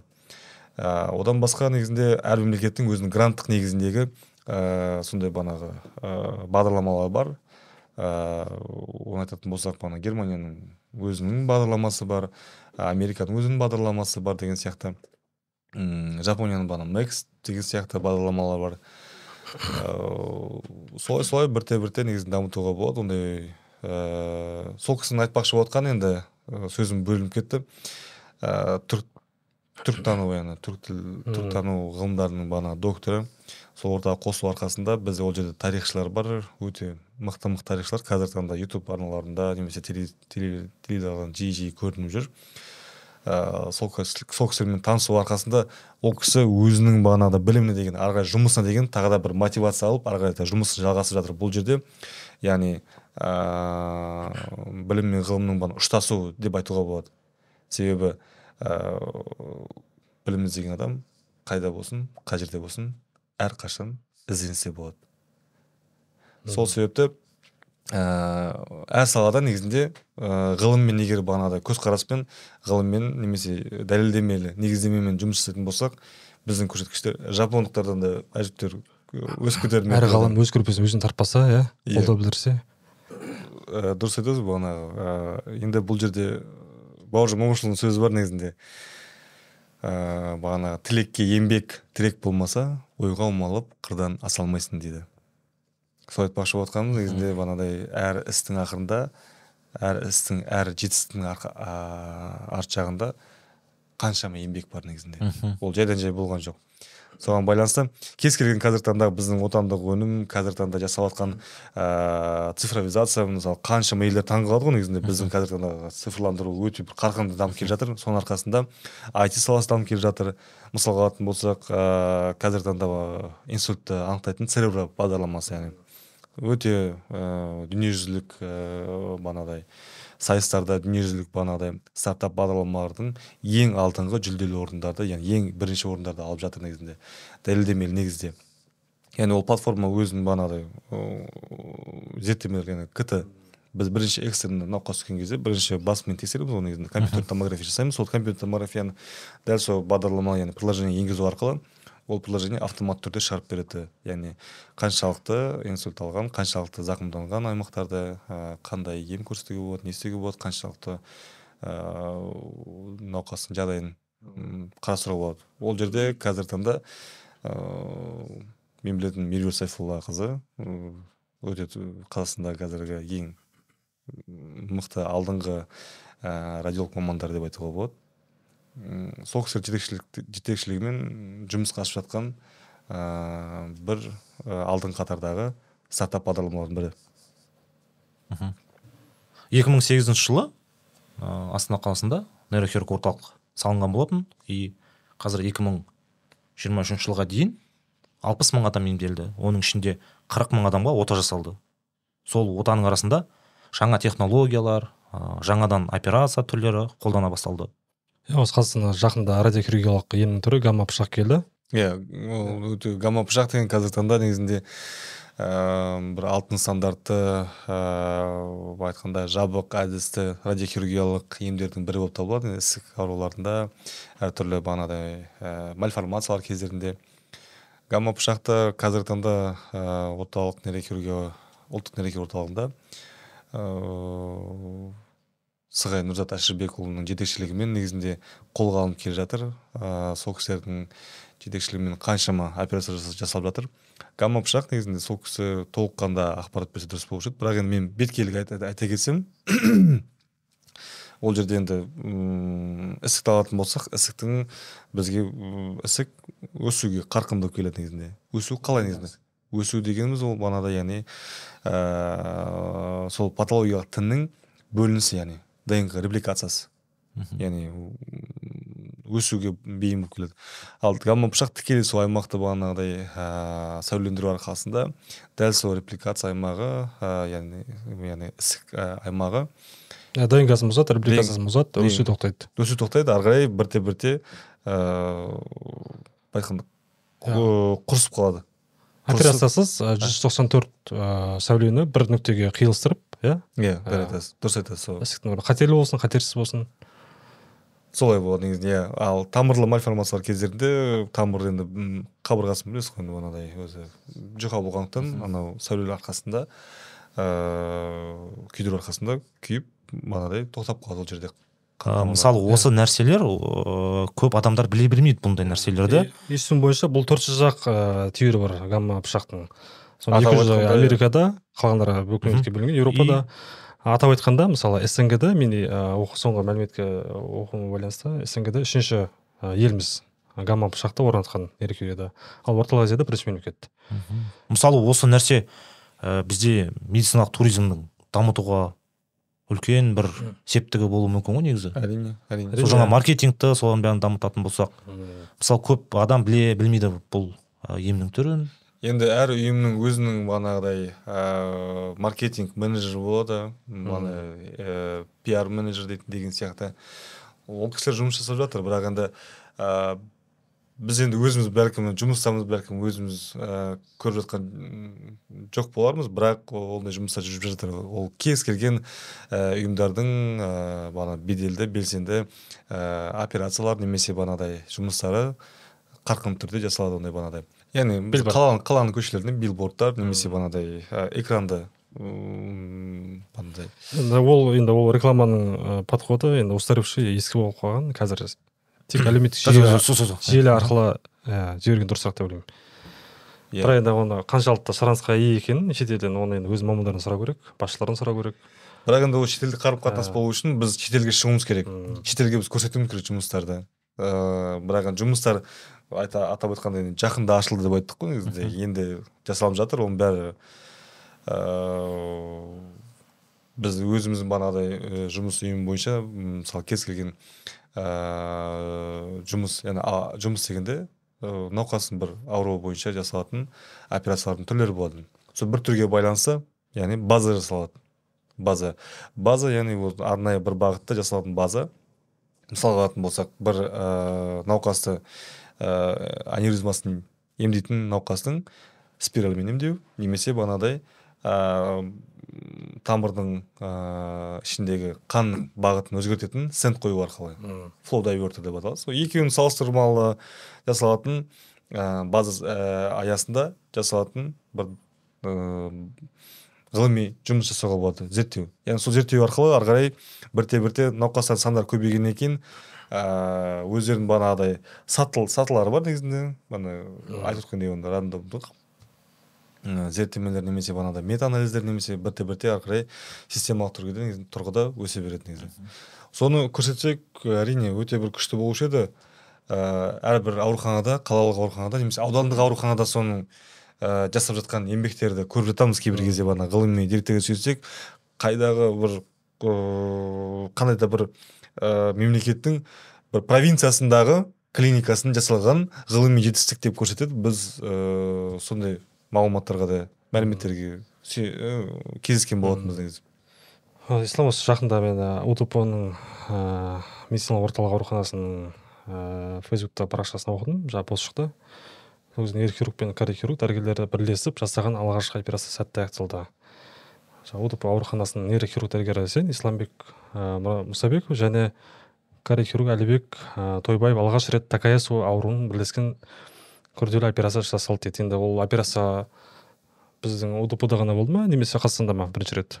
Ә, одан басқа негізінде әр мемлекеттің өзінің гранттық негізіндегі ә, сондай бағанағы ә, бағдарламалары бар. Ә, оны айтатын болсақ бағана германияның өзінің бағдарламасы бар американың өзінің бағдарламасы бар деген сияқты. Жапонияның бағана мекс деген сияқты бағдарламалар бар. Солай солай бірте бірте негізі дамытуға болады ондай ә, сол кісінің айтпақшы болған енді э, сөзім бөлініп кетті түрк түркітану яғни түрік тіл түркітану ғылымдарының бағанағы докторы сол ортаға қосылу арқасында бізде ол жерде тарихшылар бар өте мықты мықты тарихшылар қазіргі таңда ютуб арналарында немесе теледидардан жиі жиі көрініп жүр. Ә, сол сол кісілермен танысу арқасында ол кісі өзінің бағанағыдай біліміне деген ары қарай жұмысына деген тағы да бір мотивация алып ары қарай жұмысын жалғасып жатыр бұл жерде. Яғни ә, білім мен ғылымның бағана ұштасу деп айтуға болады. Себебі ә, білім іздеген адам қайда болсын қай жерде болсын әрқашан ізденсе болады. Сол себепті ә, әр салада негізінде ә, ғылыммен егер бағанағыдай көзқараспен ғылыммен немесе дәлелдемелі негіздемемен жұмыс жасайтын болсақ біздің көрсеткіштер жапондықтардан да әжептәуір өсіп кетер әр ғалым өз көрпесін өзін тартпаса иә, иә. қолдау білдірсе? Ә, дұрыс айтасыз бағанағы ә, енді бұл жерде бауыржан момышұлының сөзі бар негізінде. Ә, бағанағы тілекке еңбек тірек болмаса ойға омалып қырдан аса алмайсың дейді. Сол айтпақшы болып жатқаным негізінде бағанағыдай әр істің ақырында әр істің әр жетістіктің арт жағында қаншама еңбек бар негізінде. Ол жайдан жай болған жоқ. Соған байланысты кез келген қазіргі таңда біздің отандық өнім қазіргі таңда жасап жатқан ә, цифровизация мысалы қаншама елдер таңқалады ғой негізінде. Біздің қазіргі таңда цифрландыру өте бір қарқынды дамып келе жатыр. Соның арқасында айти саласы дамып келе жатыр. Мысалға алатын болсақ ә, қазіргі таңда инсультті анықтайтын церебро бағдарламасы яғни өте ә, дүниежүзілік ә, бағанағыдай сайыстарда дүниежүзілік бағанағыдай стартап бағдарламалардың ең алдыңғы жүлделі орындарды яғни ең бірінші орындарды алып жатыр негізінде дәлелдемелі негізде. Яғни ол платформа өзінің бағанағыдай зерттемелер яғни кт біз бірінші экстренный науқас түскен кезде бірінші басымен тексереміз ғой негізінде. Компьютер томография жасаймыз. Сол компьютер томографияны дәл сол бағдарлама яғни приложение енгізу арқылы ол приложение автоматты түрде шығарып береді. Яғни қаншалықты инсульт алған қаншалықты зақымданған аймақтарды ә, қандай ем көрсетуге болады не істеуге болады қаншалықты ә, науқастың жағдайын қарастыруға болады. Ол жерде қазіргі таңда ә, мен білетін меруерт сайфуллақызы өте қазақстандағы қазіргі ең мықты алдыңғы ә, радиолог мамандар деп айтуға болады. Сол кісілер жетекшілік жетекшілігімен жұмысқа асып жатқан ә, бір алдыңғы қатардағы стартап бағдарламалардың бірі. Екі мың сегізінші жылы ә, астана қаласында нейрохирург орталық салынған болатын. И қазір 2023 жылға дейін алпыс мың адам емделді. Оның ішінде қырық мың адамға ота жасалды. Сол отаның арасында жаңа технологиялар ә, жаңадан операция түрлері қолдана басталды. Осы қазақстанда жақында радиохирургиялық емнің түрі гамма пышақ келді. Иә ол өте гамма пышақ деген қазіргі таңда негізінде ә, бір алтын стандартты ә, айтқанда жабық әдісті радиохирургиялық емдердің бірі болып табылады. Ісік ауруларында әртүрлі бағанағыдай ә, мальформациялар кездерінде. Гамма пышақты қазіргі таңда ә, орталық нейрохирургия ұлттық нейрохирургия орталығында ыыы сығай нұрзат әшірбекұлының жетекшілігімен негізінде қолға алынып келе жатыр. Ә, сол кісілердің жетекшілігімен қаншама операция жасалып жатыр. Гамма пышақ негізінде сол кісі толыққанды ақпарат берсе дұрыс болушы еді бірақ енді мен беткейлік айта, айта кетсем ол жерде енді ісікті алатын болсақ ісіктің бізге ісік өсуге қарқынды келеді негізінде. Өсу қалай негізінде? Өсу дегеніміз ол бағанағыдай яғни ә, сол патологиялық тіннің бөлінісі яғни. Днк репликациясы. Яғни өсуге бейім болып келеді. Ал гамма пышақ тікелей сол аймақты бағанағыдай ә, сәулелендіру арқасында дәл сол репликация аймағы ә, яғни яғни ісік ә, аймағы. Днксын бұзады репликациясын бұзады өсу тоқтайды. өсу тоқтайды ары қарай бірте бірте ыыы былай айтқанда құрысып қалады. Операциясыз жүз тоқсан төрт сәулені бір нүктеге қиылыстырып иә? Иә дұрыс айтасыз сол. ісіктің қатерлі болсын қатерсіз болсын. Солай болады негізінде иә. Ал тамырлы мальформациялар кездерінде тамыр енді қабырғасын білесіз ғой енді мынадай өзі жұқа болғандықтан анау сәулелер арқасында ыыы күйдіру арқасында күйіп мынадай тоқтап қалады ол жерде. Мысалы осы нәрселер ә, көп адамдар біле бермейді бұндай нәрселерді. Естуім бойынша бұл төрт жүз ақ ә, түйірі бар гамма пышақтың. Екі америкада қалғандары бүкіл бөлінген еуропада атап айтқанда мысалы снг да мен соңғы мәліметке оқуыма байланысты снг да үшінші еліміз гамма пышақты орнатқан нейрохирургияда ал орталық азияда бірінші мемлекет. Мысалы осы нәрсе ә, бізде медициналық туризмнің дамытуға үлкен бір септігі болуы мүмкін ғой негізі. Әрине әрине. Сол жаңа маркетингті соның бәрін дамытатын болсақ мысалы көп адам біле білмейді бұл емнің түрін. Енді әр ұйымның өзінің бағанағыдай ә, маркетинг менеджері болады. Бағана ә, пиар менеджер дейтін деген сияқты. Ол кісілер жұмыс жасап жатыр. Бірақ енді ә, біз енді өзіміз бәлкім жұмыстамыз бәлкім өзіміз ә, көріп жатқан жоқ болармыз. Бірақ ондай жұмыстар жүріп жатыр. Ол кез келген ә, ұйымдардың ә, бана беделді белсенді ә, операциялар немесе банадай жұмыстары қарқынды түрде жасалады ондай банадай яғни біз қаланың қаланың көшелерінде билбордтар немесе банадай ә, экранды андай енді ол енді ол рекламаның подходы енді устаревший ескі болып қалған қазір тек әлеуметтік желі арқылы иә жіберген дұрысырақ деп ойлаймын. Иә. Бірақ енді оны қаншалықты сұранысқа ие екенін шетелден оны енді өз мамандарынан сұрау керек басшылардан сұрау керек. Бірақ енді ол шетелдік қарым қатынас болу үшін біз шетелге шығуымыз керек. Шетелге біз көрсетуіміз керек жұмыстарды. Ыыы бірақ енді жұмыстар айта атап айтқанда жақында ашылды деп айттық қой негізінде. Енді жасалып жатыр оның бәрі ыыы біз өзіміздің бағанағыдай жұмыс ұйымы бойынша мысалы кез келген ә, жұмыс яғни жұмыс дегенде ә, науқастың бір ауруы бойынша жасалатын операциялардың түрлері болады. Сол бір түрге байланысты яғни база жасалады. База. База яғни ол арнайы бір бағытта жасалатын база. Мысалға алатын болсақ бір ә, науқасты ә, аневризмасын емдейтін науқастың спиральмен емдеу немесе бағанағыдай ә, тамырдың ә, ішіндегі қан бағытын өзгертетін стенд қою арқылы. Флоу дайвертер деп аталады. Сол екеуін салыстырмалы жасалатын ә, база ә, аясында жасалатын бір ә, ғылыми жұмыс жасауға болады зерттеу. Яғни сол зерттеу арқылы ары қарай бірте бірте науқастардың сандары көбейгеннен кейін ә, өздерінің бағанағыдай сатыл сатылары бар негізінде. Ана айтып өткендей оны рандомдық зерттемелер немесе бағанағыдай мета анализдер немесе бірте бірте ары қарай системалық тұрғыда тұрғыда өсе береді негізі соны көрсетсек әрине өте бір күшті болушы еді. Ә, әрбір ауруханада қалалық ауруханада немесе аудандық ауруханада соның ә, жасап жатқан еңбектерді көріп жатамыз кейбір кезде бағана ғылыми деректерге сүйенсек қайдағы бір ыыы қандай да бір ә, мемлекеттің бір провинциясындағы клиникасын жасалған ғылыми жетістік деп көрсетеді. Біз ә, сондай мағлұматтарға да мәліметтерге кездескен болатынбыз негізі. Ислам осы жақында мен удп ның медициналық орталық ауруханасының ә, фейсбукта парақшасын оқыдым. Жаңа пост шықты. Сол кезде нейрохирург пен кардиохирург дәрігерлері бірлесіп жасаған алғашқы операция сәтті аяқталды. Удп ауруханасының нейрохирург дәрігері сен исламбек ә, мұсабеков және кардиохирург әлібек ә, тойбаев алғаш рет такаясу ауруын бірлескен күрделі операция жасалды дейді енді ол операция біздің удп да ғана болды ма немесе қазақстанда ма бірінші рет?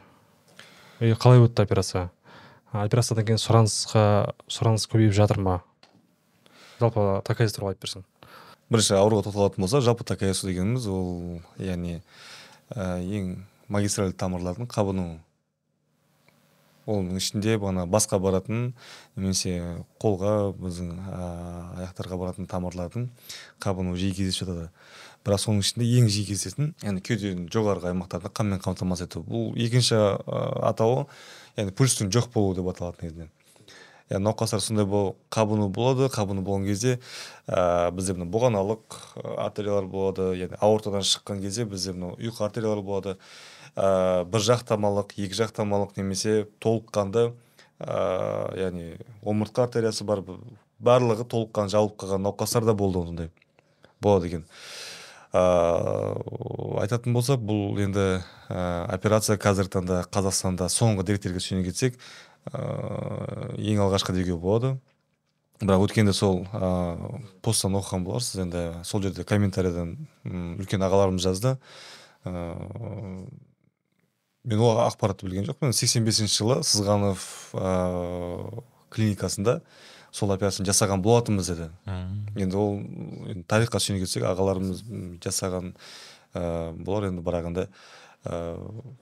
И қалай өтті операция? Операциядан кейін сұранысқа сұраныс көбейіп жатыр ма? Жалпы такаяс туралы айтып берсең бірінші ауруға тоқталатын болсақ жалпы такаясу дегеніміз ол яғни ә, ең магистральды тамырлардың қабыну оның ішінде бағана басқа баратын немесе қолға біздің аяқтарға баратын тамырлардың қабынуы жиі кездесіп жатады. Бірақ соның ішінде ең жиі кездесетін яғни кеуденің жоғарғы аймақтарында қанмен қамтамасыз ету. Бұл екінші атауы яғни пульстың жоқ болуы деп аталады негізінен яғни науқастар сондай бол қабыну болады қабыну болған кезде ә, бізде мына бұғаналық артериялар болады. Яғни аортадан шыққан кезде бізде мынау ұйқы артериялар болады. Ә, бір жақтамалық екі жақтамалық немесе толыққанды ә, яғни омыртқа артериясы бар барлығы толыққан жабылып қалған науқастар да болды ондай. Болады екен. Ә, айтатын болсақ бұл енді ә, операция қазіргі таңда қазақстанда соңғы деректерге сүйене кетсек ыыы ең алғашқы деуге болады. Бірақ өткенде сол ыыы посттан оқыған боларсыз. Енді сол жерде комментарийдан үлкен ағаларымыз жазды. Ыыы мен ол ақпаратты білген жоқпын. Сексен бесінші жылы сызғанов ыыы клиникасында сол операцияны жасаған болатынбыз деді. Енді ол енді тарихқа сүйене кетсек ағаларымыз жасаған ыыы болар енді бірақ енді ыыы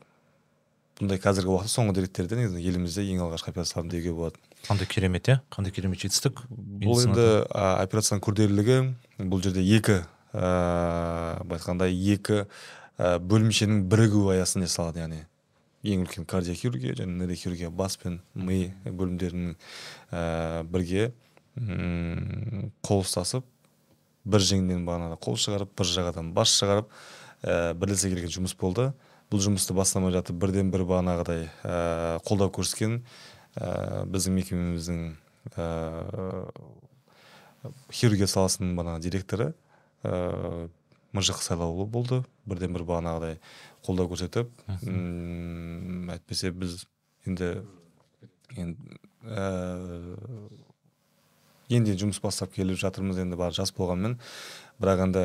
бұндай қазіргі уақытта соңғы деректерде негізі елімізде ең алғашқы операциялар деуге болады қандай керемет иә? Қандай керемет жетістік бұл енді операцияның күрделілігі бұл жерде екі ыыы былай айтқанда екі ә, бөлімшенің бірігуі аясында жасалады яғни ең үлкен кардиохирургия және нейрохирургия бас пен ми бөлімдерінің ә, бірге қол ұстасып бір жеңнен бағанағы қол шығарып бір жағадан бас шығарып ә, бірлесе келген жұмыс болды. Бұл жұмысты бастамай жатып бірден бір бағанағыдай ә, қолдау көрсеткен ә, біздің мекемеміздің ә, хирургия саласының бағанағы директоры мыжық сайлауұлы болды. Бірден бір бағанағыдай қолдау көрсетіп әйтпесе біз енді енді ә, енді жұмыс бастап келіп жатырмыз енді бар жас болғанмен. Бірақ енді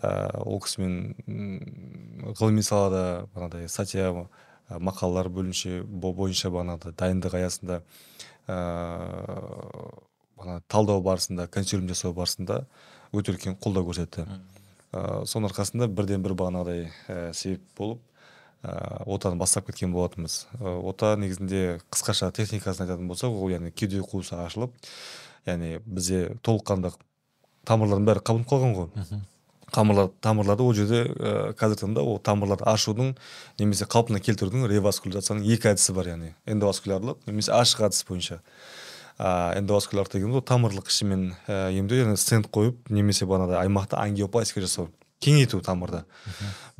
ә, ол кісімен ғылыми салада бағанағыдай статья мақалалар бөлінше бойынша бағанағыдай дайындық аясында ыыы талдау барысында консилиум жасау барысында өте үлкен қолдау көрсетті. Ә, соның арқасында бірден бір бағанағыдай ә, себеп болып ә, отаны бастап кеткен болатынбыз. Ә, ота негізінде қысқаша техникасын айтатын болсақ ол яғни кеуде қуысы ашылып яғни бізде толыққанды тамырлардың бәрі қабынып қалған ғой. Тамырлар тамырларды ол жерде ә, қазіргі таңда ол тамырларды ашудың немесе қалпына келтірудің реваскулярацияның екі әдісі бар яғни эндоваскулярлық немесе ашық әдіс бойынша. Ә, эндоваскулярлық дегеніміз ол тамырлық ішімен ә, емдеу яғни стенд қойып немесе бағанағыдай аймақта ангиопластика жасау кеңейту тамырды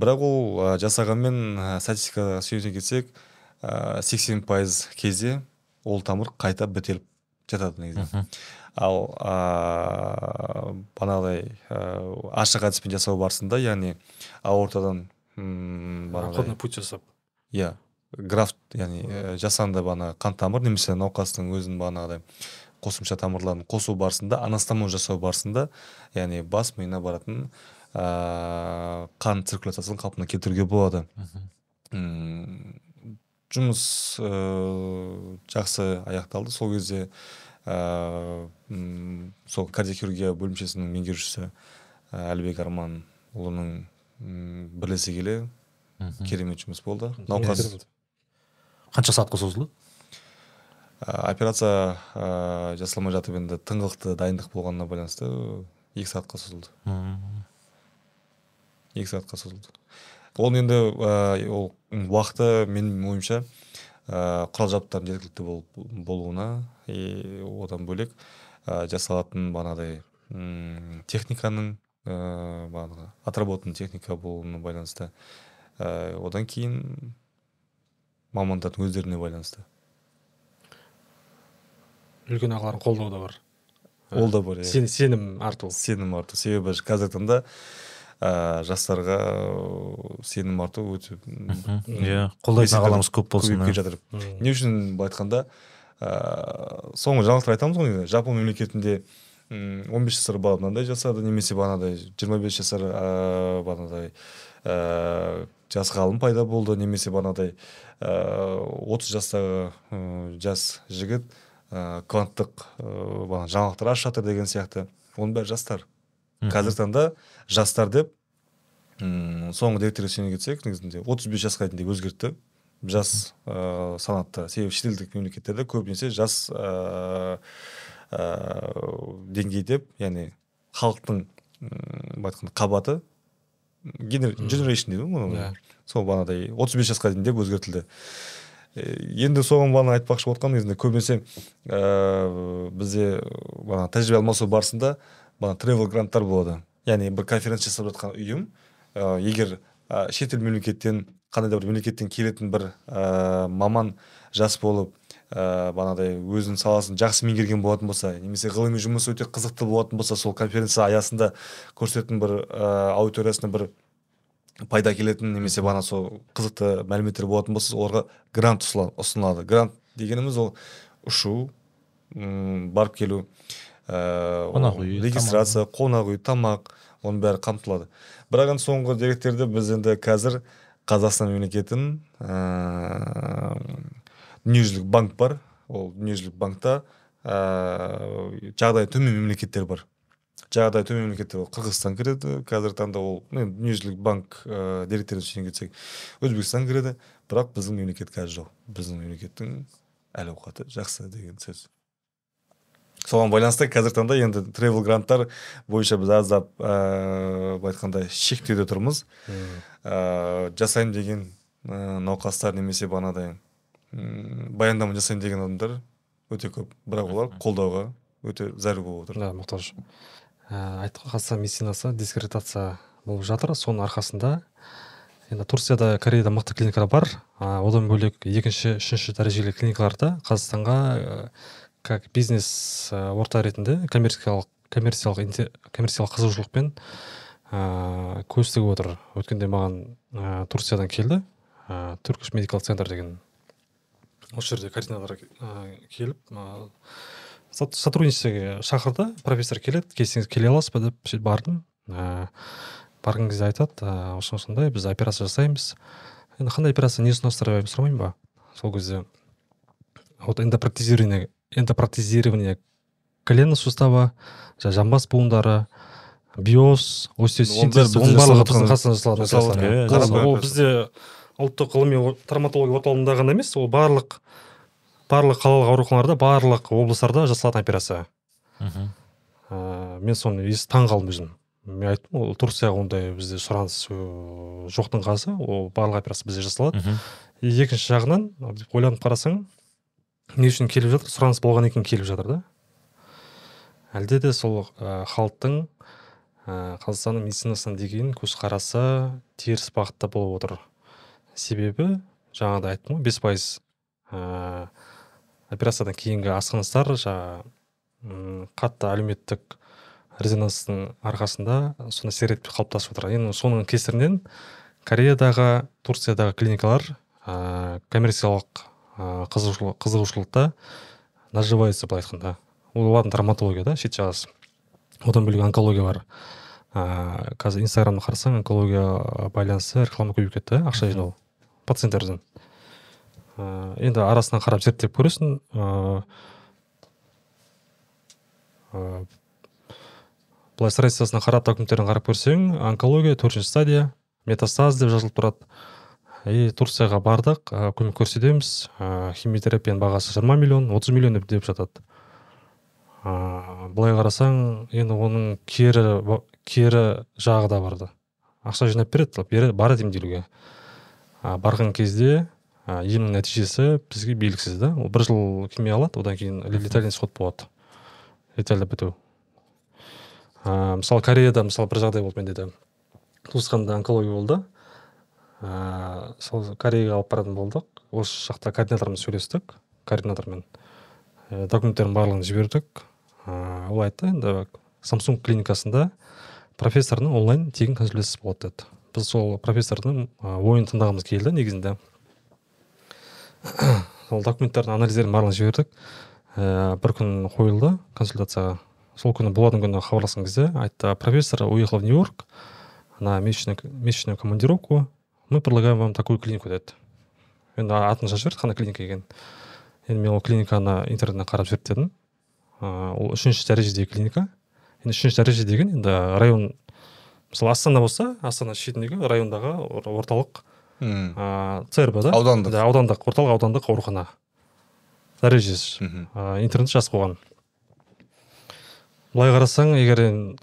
бірақ ол ә, жасағанмен ә, статистикаға сүйене кетсек сексен пайыз кезде ол тамыр қайта бітеліп жатады негізі. Ал ә, бағанағыдай ә, ашық әдіспен жасау барысында яғни аортадан м, обходной путь жасап. Иә. Графт яғни ә, жасанды бағана қан тамыр немесе науқастың өзінің бағанағыдай қосымша тамырларын қосу барысында анастомоз жасау барысында яғни бас миына баратын ә, қан циркуляциясын қалпына келтіруге болады. М, жұмыс ә, жақсы аяқталды. Сол кезде ә, сол кардиохирургия бөлімшесінің меңгерушісі ә, әлібек арманұлының бірлесе келе керемет жұмыс болды. Науқас қанша сағатқа созылды Ә, операция ә, жасалмай жатып енді тыңғылықты дайындық болғанына байланысты екі сағатқа созылды екі сағатқа созылды ол енді ә, ол уақыты менің ойымша ә, құрал жабдықтардың жеткілікті бол- болуына и одан бөлек ә, жасалатын бағанағыдай техниканың ә, бағанағы отработанный техника болуына байланысты ә, одан кейін мамандардың өздеріне байланысты. Үлкен ағалардың қолдауы да бар. Ол да бар иә. Сен, сенім арту. Сенім арту. Себебі қазіргі таңда ә, жастарға ә, сенім арту өте иә қолдайтын ағаларымыз көп болсын көбейіп келе жатыр. Не үшін былай айтқанда ә, соңғы жаңалықтар айтамыз ғой жапон мемлекетінде м, 15 жасар бала мынандай жасады немесе бағанағыдай 25 жасар ә, бағанағыдай ә, жас ғалым пайда болды немесе бағанағыдай ә, 30 жастағы ә, жас жігіт ә, кванттық ә, бағана жаңалықтар ашып жатыр деген сияқты. Оның бәрі жастар. Қазіргі таңда жастар деп м, соңғы деректерге сүйене кетсек негізінде 35 жасқа дейін өзгертті. Жас ә, санатты себебі шетелдік мемлекеттерде көбінесе жас ә, ә, деңгей деп яғни халықтың былай айтқанда қабаты дейді ғой Иә. сол бағанағыдай 35 жасқа дейін деп өзгертілді. Е, енді соған бағана айтпақшы болып отырғаным негізінде көбінесе ә, бізде бағана тәжірибе алмасу барысында бағана тревел гранттар болады. Яғни бір конференция жасап жатқан ұйым ә, егер ә, шетел мемлекеттен қандай да бір мемлекеттен келетін бір ә, маман жас болып ә, бағанағыдай өзінің саласын жақсы меңгерген болатын болса немесе ғылыми жұмысы өте қызықты болатын болса сол конференция аясында көрсететін бір ә, аудиториясына бір пайда келетін немесе бағана сол қызықты мәліметтер болатын болса оларға грант ұсынылады. Грант дегеніміз ол ұшу м, барып келу ә, Қонақ үй, регистрация қонақ үй тамақ оның бәрі қамтылады. Бірақ енді соңғы деректерде біз енді қазір қазақстан мемлекетінің ә, дүниежүзілік банк бар. Ол дүниежүзілік банкта ә, жағдайы төмен мемлекеттер бар. Жағдайы төмен мемлекеттер ол қырғызстан кіреді. Қазіргі таңда ол енді дүниежүзілік банк ә, деректеріне сүйене кетсек өзбекстан кіреді. Бірақ біздің мемлекет қазір жоқ. Біздің мемлекеттің әл ауқаты жақсы деген сөз. Соған байланысты қазіргі таңда енді тревел гранттар бойынша біз аздап ә, былай айтқанда шектеуде тұрмыз. Ә, жасаймын деген ә, науқастар немесе бағанағыдай баяндама жасаймын деген адамдар өте көп. бірақ олар қолдауға өте зәру болып отыр. Да мұқтаж. Ә, қазақстан медицинасы дискредитация болып жатыр. Соның арқасында енді турцияда кореяда мықты клиникалар бар. А, одан бөлек екінші үшінші дәрежелі клиникаларда қазақстанға ә, как бизнес ә, орта ретінде коммерциялық коммерциялық инте- коммерциялық қызығушылықпен ә, көз тігіп отыр. Өткенде маған ә, турциядан келді. Ә, turkish medical center деген осы жерде координатор келіп сот- сотрудничествоге шақырды. Профессор келеді келсеңіз келе аласыз ба деп сөйтіп бардым. Ә, барған кезде айтады ә, осындай осындай біз операция жасаймыз. Енді қандай операция не ұсынасыздар деп сұрамаймын ба? Сол кезде вот эндопротезирование эндопротезирование колена сустава жаңағы жамбас буындары биоз остеосинтез Оның барлығы біздің қазақстанда жасалған, иә, ол операция. бізде ұлттық ғылыми травматология орталығында ғана емес ол барлық барлық қалалық ауруханаларда барлық облыстарда жасалатын операция. Ә, мен соны естіп таң қалдым өзім. Мен айттым ол турцияға ондай бізде сұраныс ыыы, жоқтың қасы ол барлық операция бізде жасалады. И екінші жағынан ойланып қарасаң не үшін келіп жатыр? Сұраныс болғаннан кейін келіп жатыр да. Әлде де сол ә, халықтың ә, қазақстанның медицинасына деген көзқарасы теріс бағытта болып отыр. Себебі жаңағыдай айттым ғой бес пайыз ә, операциядан кейінгі асқыныстар жаңағы қатты әлеуметтік резонанстың арқасында сондай стереотип қалыптасып отыр. Енді соның кесірінен кореядағы турциядағы клиникалар ә, коммерциялық ә, қызығушылық, қызығушылықта наживается былай айтқанда ол олардың травматология да шет жағасы одан бөлек онкология бар. Ыыы қазір инстаграмды қарасаң онкология байланысты реклама көбейіп кетті ақша жинау. Пациенттерден ыыы енді арасынан қарап зерттеп көресің ыыы былай страницасына қарап документтерін қарап көрсең онкология төртінші стадия метастаз деп жазылып тұрады. И турцияға бардық ә, көмек көрсетеміз ә, химиотерапияның бағасы жиырма миллион отыз миллион деп, деп жатады. Ә, былай қарасаң енді оның кері кері жағы да бар да. Ақша жинап береді бере- барады емделуге а, барған кезде а, емнің нәтижесі бізге белгісіз да. Ол бір жыл химия алады одан кейін летальный исход болады. Летально біту. Ә, мысалы кореяда мысалы бір жағдай болды менде де. Туысқанымда онкология болды. Ыыы сол кореяға алып баратын болдық. Осы жақта координатормен сөйлестік координатормен. Ә, документтердің барлығын жібердік. Ыыы ол айтты енді самсунг клиникасында профессордың онлайн тегін консультациясы болады деді. Біз сол профессордың ойын тыңдағымыз келді негізінде. Сол документтердің анализдерін барлығын жібердік. Ііі бір күн қойылды консультацияға. Сол күні болатын күні хабарласқан кезде айтты профессор уехал в нью йорк на месячную, месячную командировку. Мы предлагаем вам такую клинику деді. Енді атын жазып жіберді қандай клиника екенін. Енді мен ол клиниканы интернеттен қарап зерттедім ыыы ол үшінші дәрежедегі клиника. Енді үшінші дәреже деген енді район мысалы астана болса астана шетіндегі райондағы ор- орталық ыыы црб да? Аудандық. да аудандық орталық аудандық аурухана. Дәрежесі. Ә, интернет жазып қойған былай қарасаң егер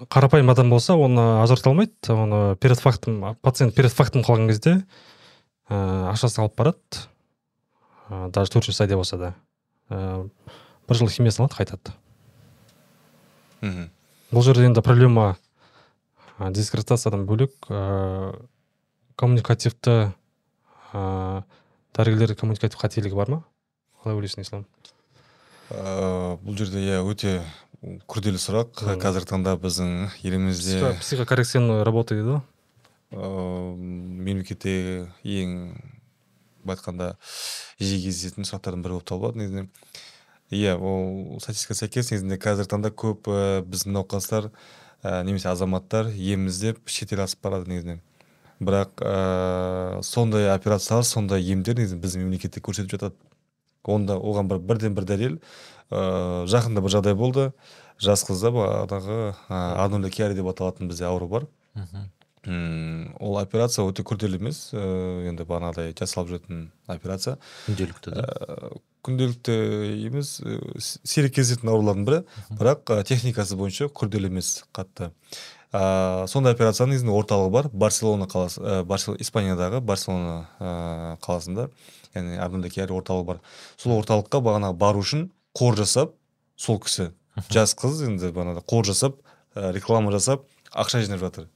қарапайым адам болса оны ажырата алмайды. Оны перед фактум пациент перед фактум қалған кезде ә, ақшасын алып барады. Ә, даже төртінші стадия болса да. Ә, бір жыл химиясын алады қайтады. Мгм. бұл жерде енді проблема ә, дискредитациядан бөлек ә, коммуникативті ә, дәрігерлер коммуникатив қателігі бар ма? Қалай ойлайсың ислам? Ә, бұл жерде иә өте күрделі сұрақ. Қазіргі таңда біздің елімізде Психо- психокоррекционная работа дейді ғой. Ыыы мемлекетте ең былай айтқанда жиі кездесетін сұрақтардың бірі болып табылады негізінен. Иә ол статистикаға сәйкес негізінде қазіргі таңда көп ә, біздің науқастар ә, немесе азаматтар ем іздеп шетел асып барады негізінен. Бірақ ә, сондай операциялар сондай емдер негізі біздің мемлекетте көрсетіп жатады. Онда оған бір бірден бір дәлел ыыы жақында бір жағдай болды. Жас қызда бағанағы арнольда киари деп аталатын бізде ауру бар. Мхм. М, ол операция өте күрделі емес. Ыыы енді бағанағыдай жасалып жүретін операция. Күнделікті да. Ә, күнделікті емес ә, с- сирек кездесетін аурулардың бірі. Бірақ ә, техникасы бойынша күрделі емес қатты. Ә, сондай операцияның негізінде орталығы бар. Барселона қаласы ә, Барсел- испаниядағы барселона ә, қаласында. Яғни киари орталығы бар. Сол орталыққа бағанағы бару үшін қор жасап сол кісі жас қыз енді бағанағыдай қор жасап ә, реклама жасап ақша жинап жатыр.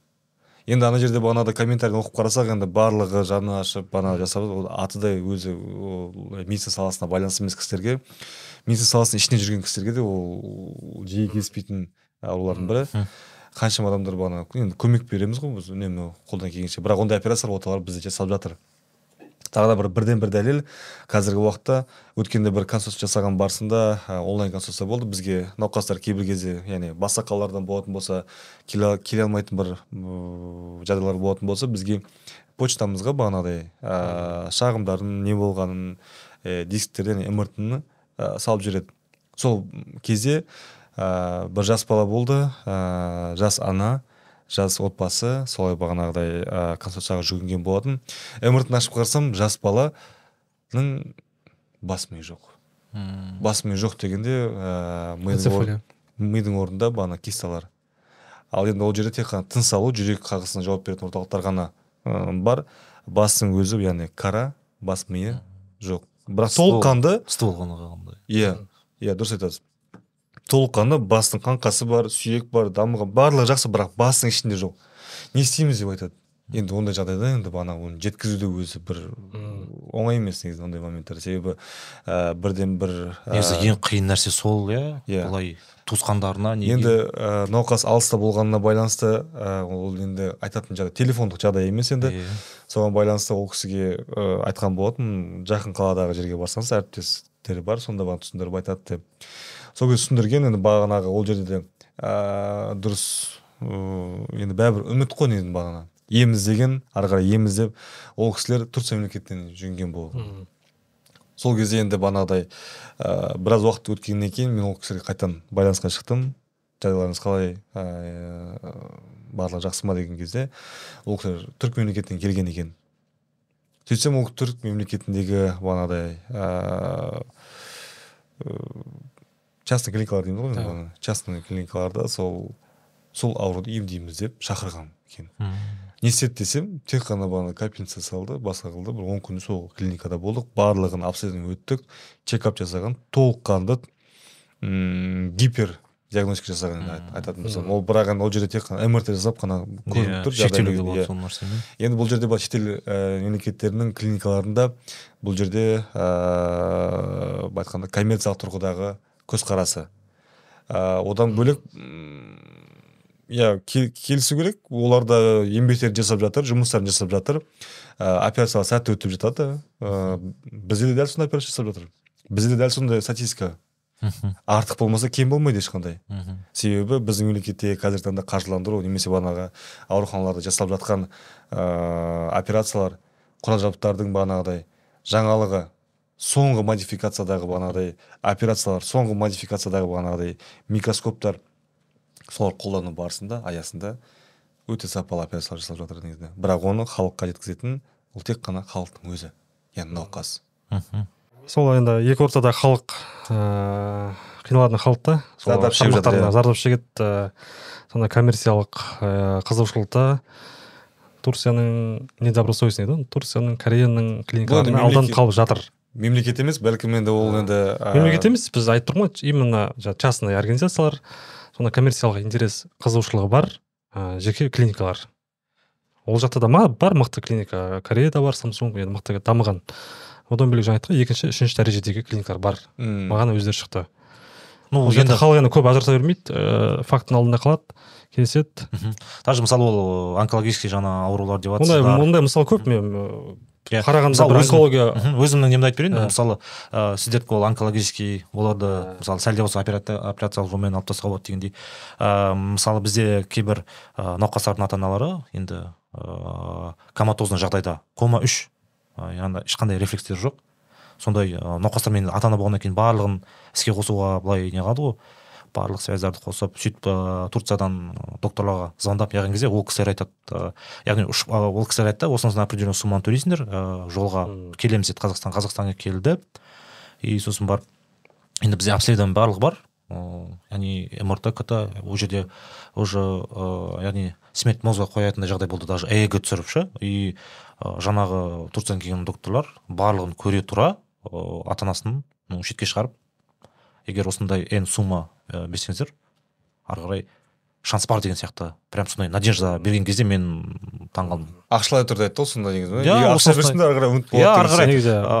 Енді ана жерде бағанағыдай комментарийді оқып қарасақ енді барлығы жаны ашып бағанағы жасап ол аты да өзі ол медицина саласына байланысты емес кісілерге медицина саласының ішінде жүрген кісілерге де ол жиі кездеспейтін аурулардың бірі. Қаншама адамдар бағана енді көмек береміз ғой біз үнемі қолдан келгенше. Бірақ ондай операциялар орталар бізде жасалып жатыр. Тағы да бір бірден бір дәлел. Қазіргі уақытта өткенде бір консультация жасаған барысында ә, онлайн консультация болды. Бізге науқастар кейбір кезде яғни басқа қалалардан болатын болса келе, алмайтын бір жағдайлар болатын болса бізге почтамызға бағанағыдай ә, шағымдарын не болғанын ә, дисктерден мрт ә, салып жібереді. Сол кезде ә, бір жас бала болды ә, жас ана. Жас отбасы солай бағанағыдай ә, консультацияға жүгінген болатын. Мрт ашып қарасам жас баланың бас миы жоқ. Мм. бас миы жоқ дегенде ә, мидың, ор- мидың орнында бағана кисталар ал енді ол жерде тек қана тыныс алу жүрек қағысына жауап беретін орталықтар ғана ә, бар. Бастың өзі яғни қара бас миы жоқ. Бірақ толыққанды ствол ғана қалғандай иә иә дұрыс айтасыз. Толыққанды бастың қаңқасы бар сүйек бар дамыған барлығы жақсы бірақ бастың ішінде жоқ. Не істейміз деп айтады. Енді ондай жағдайда енді бағанағы оны жеткізу де өзі бір оңай емес негізі ондай моменттер. Себебі ә, бірден бір ә, негізі ең қиын нәрсе сол иә? Иә. былай туысқандарына неге? Енді ә, науқас алыста болғанына байланысты ә, ол енді айтатын жағдай телефондық жағдай емес енді. Иә. соған байланысты ол кісіге ә, айтқан болатын жақын қаладағы жерге барсаңыз әріптестері бар сонда маған түсіндіріп айтады деп. Сол кезде түсіндірген енді бағанағы ол жерде де ә, дұрыс ыыы, енді бәрібір үміт қой негізі бағана. Ем іздеген ары қарай ем іздеп ол кісілер турция мемлекетінен жүгінген болған сол кезде енді бағанағыдай ә, біраз уақыт өткеннен кейін мен ол кісілерге қайтадан байланысқа шықтым. Жағдайларыңыз қалай? Ә, барлығы жақсы ма деген кезде ол кісілер түрік мемлекетінен келген екен. Сөйтсем ол түрік мемлекетіндегі бағанағыдай ә, частный клиникалар дейміз ғой енді частный клиникаларда сол сол ауруды емдейміз деп шақырған екен. Не істеді десем тек қана бағана капельница салды басқа қылды. бір он күн сол клиникада болдық барлығын обследование өттік чекап жасаған толыққанды м гипер диагностика жасаған айтатын болсам. Ол бірақ енді ол жерде тек қана мрт жасап қана көрініп Иә, тұр жағдайы, болады иә. сол нәрсемен енді бұл жерде бар шетел ә, мемлекеттерінің клиникаларында бұл жерде ыыы былай айтқанда коммерциялық тұрғыдағы көзқарасы. Ә, одан бөлек иә кел- келісу керек. Олар да еңбектерін жасап жатыр жұмыстарын жасап жатыр. Ә, операциялар сәтті өтіп жатады. Ә, бізде де дәл сондай операция жасап жатыр. Бізде де дәл сондай статистика. Артық болмаса кем болмайды ешқандай. Себебі біздің мемлекетте қазіргі таңда қаржыландыру немесе бағанағы ауруханаларда жасалып жатқан ыыы операциялар құрал жабдықтардың бағанағыдай жаңалығы соңғы модификациядағы бағанағыдай операциялар соңғы модификациядағы бағанағыдай микроскоптар солар қолдану барысында аясында өте сапалы операциялар жасалып жатыр негізінде бірақ оны халыққа жеткізетін ол тек қана халықтың өзі яғни науқас Мгм. сол енді екі ортада халық ыыы қиналатын халық та Зардап шегіп жатыр, иә. зардап шегеді ыыы сондай коммерциялық ыыы қызығушылықта турцияның недобросовестный ғой турцияның кореяның клиникаларына мемлекет- алданып қалып жатыр мемлекет емес бәлкім енді ол енді ә, мемлекет емес біз айтып тұрмын ғой именно жаңағы частный организациялар сондай коммерциялық интерес қызығушылығы бар ә, жеке клиникалар. Ол жақта да ма бар мықты клиника кореяда бар самсунг енді мықты дамыған. Одан бөлек жаңа айттық екінші үшінші дәрежедегі клиникалар бар. М, маған өздері шықты. Ну енді халық енді көп ажырата бермейді ыыы фактінің алдында қалады келіседі. Даже мысалы ол онкологический жаңа аурулар деп ондай жатсыздар ондай мысал көп мен Иә. қарағанда онкология өзімнің немді айтып берейін Ә. мысалы ә, сіздердікі ол онкологический оларды мысалы сәл де болса операция- операциялық жолмен алып тастауға болады дегендей ә, мысалы бізде кейбір ә, науқастардың ата аналары енді ә, коматозный жағдайда кома үш яғни ешқандай рефлекстер жоқ сондай ә, науқастармен ата ана болғаннан кейін барлығын іске қосуға былай не қылады ғой барлық связьдарды қосып сөйтіп ә, турциядан докторларға звондап неғылған кезде ол кісілер айтады ә, яғни ол кісілер айтты осындай определенный сумманы төлейсіңдер ә, жолға келеміз деді қазақстан қазақстанға келді. И сосын барып енді бізде обследование барлығы бар. Ыыы, яғни мрт кт ол жерде уже ыыы, яғни смерть мозга қоятындай жағдай болды даже ээг түсіріп ше. И жаңағы турциядан келген докторлар барлығын көре тұра ы, ата анасын шетке шығарып егер осындай н сумма ы, берсеңіздер ары қарай шанс бар деген сияқты. Прям сондай надежда берген кезде мен таңқалдым ақшалай түрде айтты ғой сонда негізі. Иә, ақша берсеңдер ары қарай үміт иә ары қарай негізі, ә,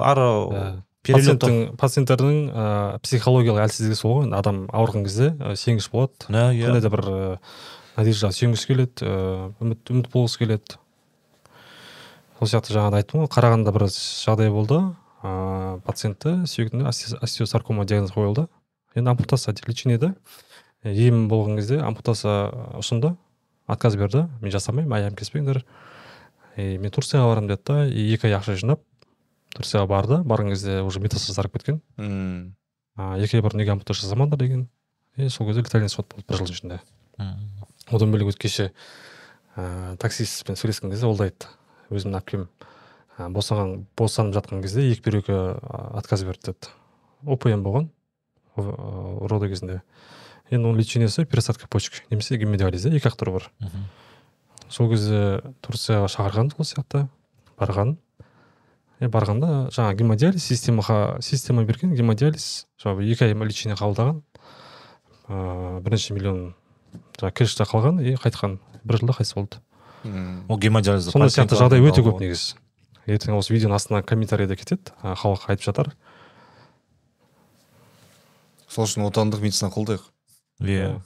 пациенттің пациенттердің ыыы психологиялық әлсіздігі сол ғой. Енді адам ауырған кезде ы, сенгіш болады. Иә иә қандай да бір ыыы надеждаға сүйенгісі келеді ыыы үміт үміт болғысы келеді. Сол сияқты жаңағыда айттым ғой қарағандыда бір жағдай болды. Ыыы пациентті сүйегіне осте- остеосаркома диагнозы қойылды. Енді ампутация лечениеде ем болған кезде ампутация ұсынды отказ берді. Мен жасамаймын аяғым кеспеңдер. И мен турцияға барамын деді да и екі ай ақша жинап турцияға барды. Барған кезде уже метастаз тарап кеткен. М. а, екі ай бұрын неге ампутация жасамадыңдар деген. И сол кезде летальный исход болды бір жылдың ішінде. Мм. одан бөлек кеше ә, таксистпен сөйлескен кезде ол да айтты. Өзімнің әпкем ә, босаған босанып жатқан кезде екі бүйрегі отказ берді деді. Опм болған роды кезінде. Енді оның лечениесі пересадка почек немесе гемодиализ иә екі ақ түрі бар. Сол кезде турцияға шақырған сол сияқты барған. Е барғанда жаңа гемодиализ системаға система берген гемодиализ жаңағы екі ай лечение қабылдаған ыыы бірнеше миллион жаңағы кэште қалған и қайтқан. Бір жылда қайтыс болды. Ол гемодиализді сондай сияқты жағдай өте көп негізі. Ертең осы видеоның астына комментарийде кетеді. Халық айтып жатар сол үшін отандық медицина қолдайық. Иә.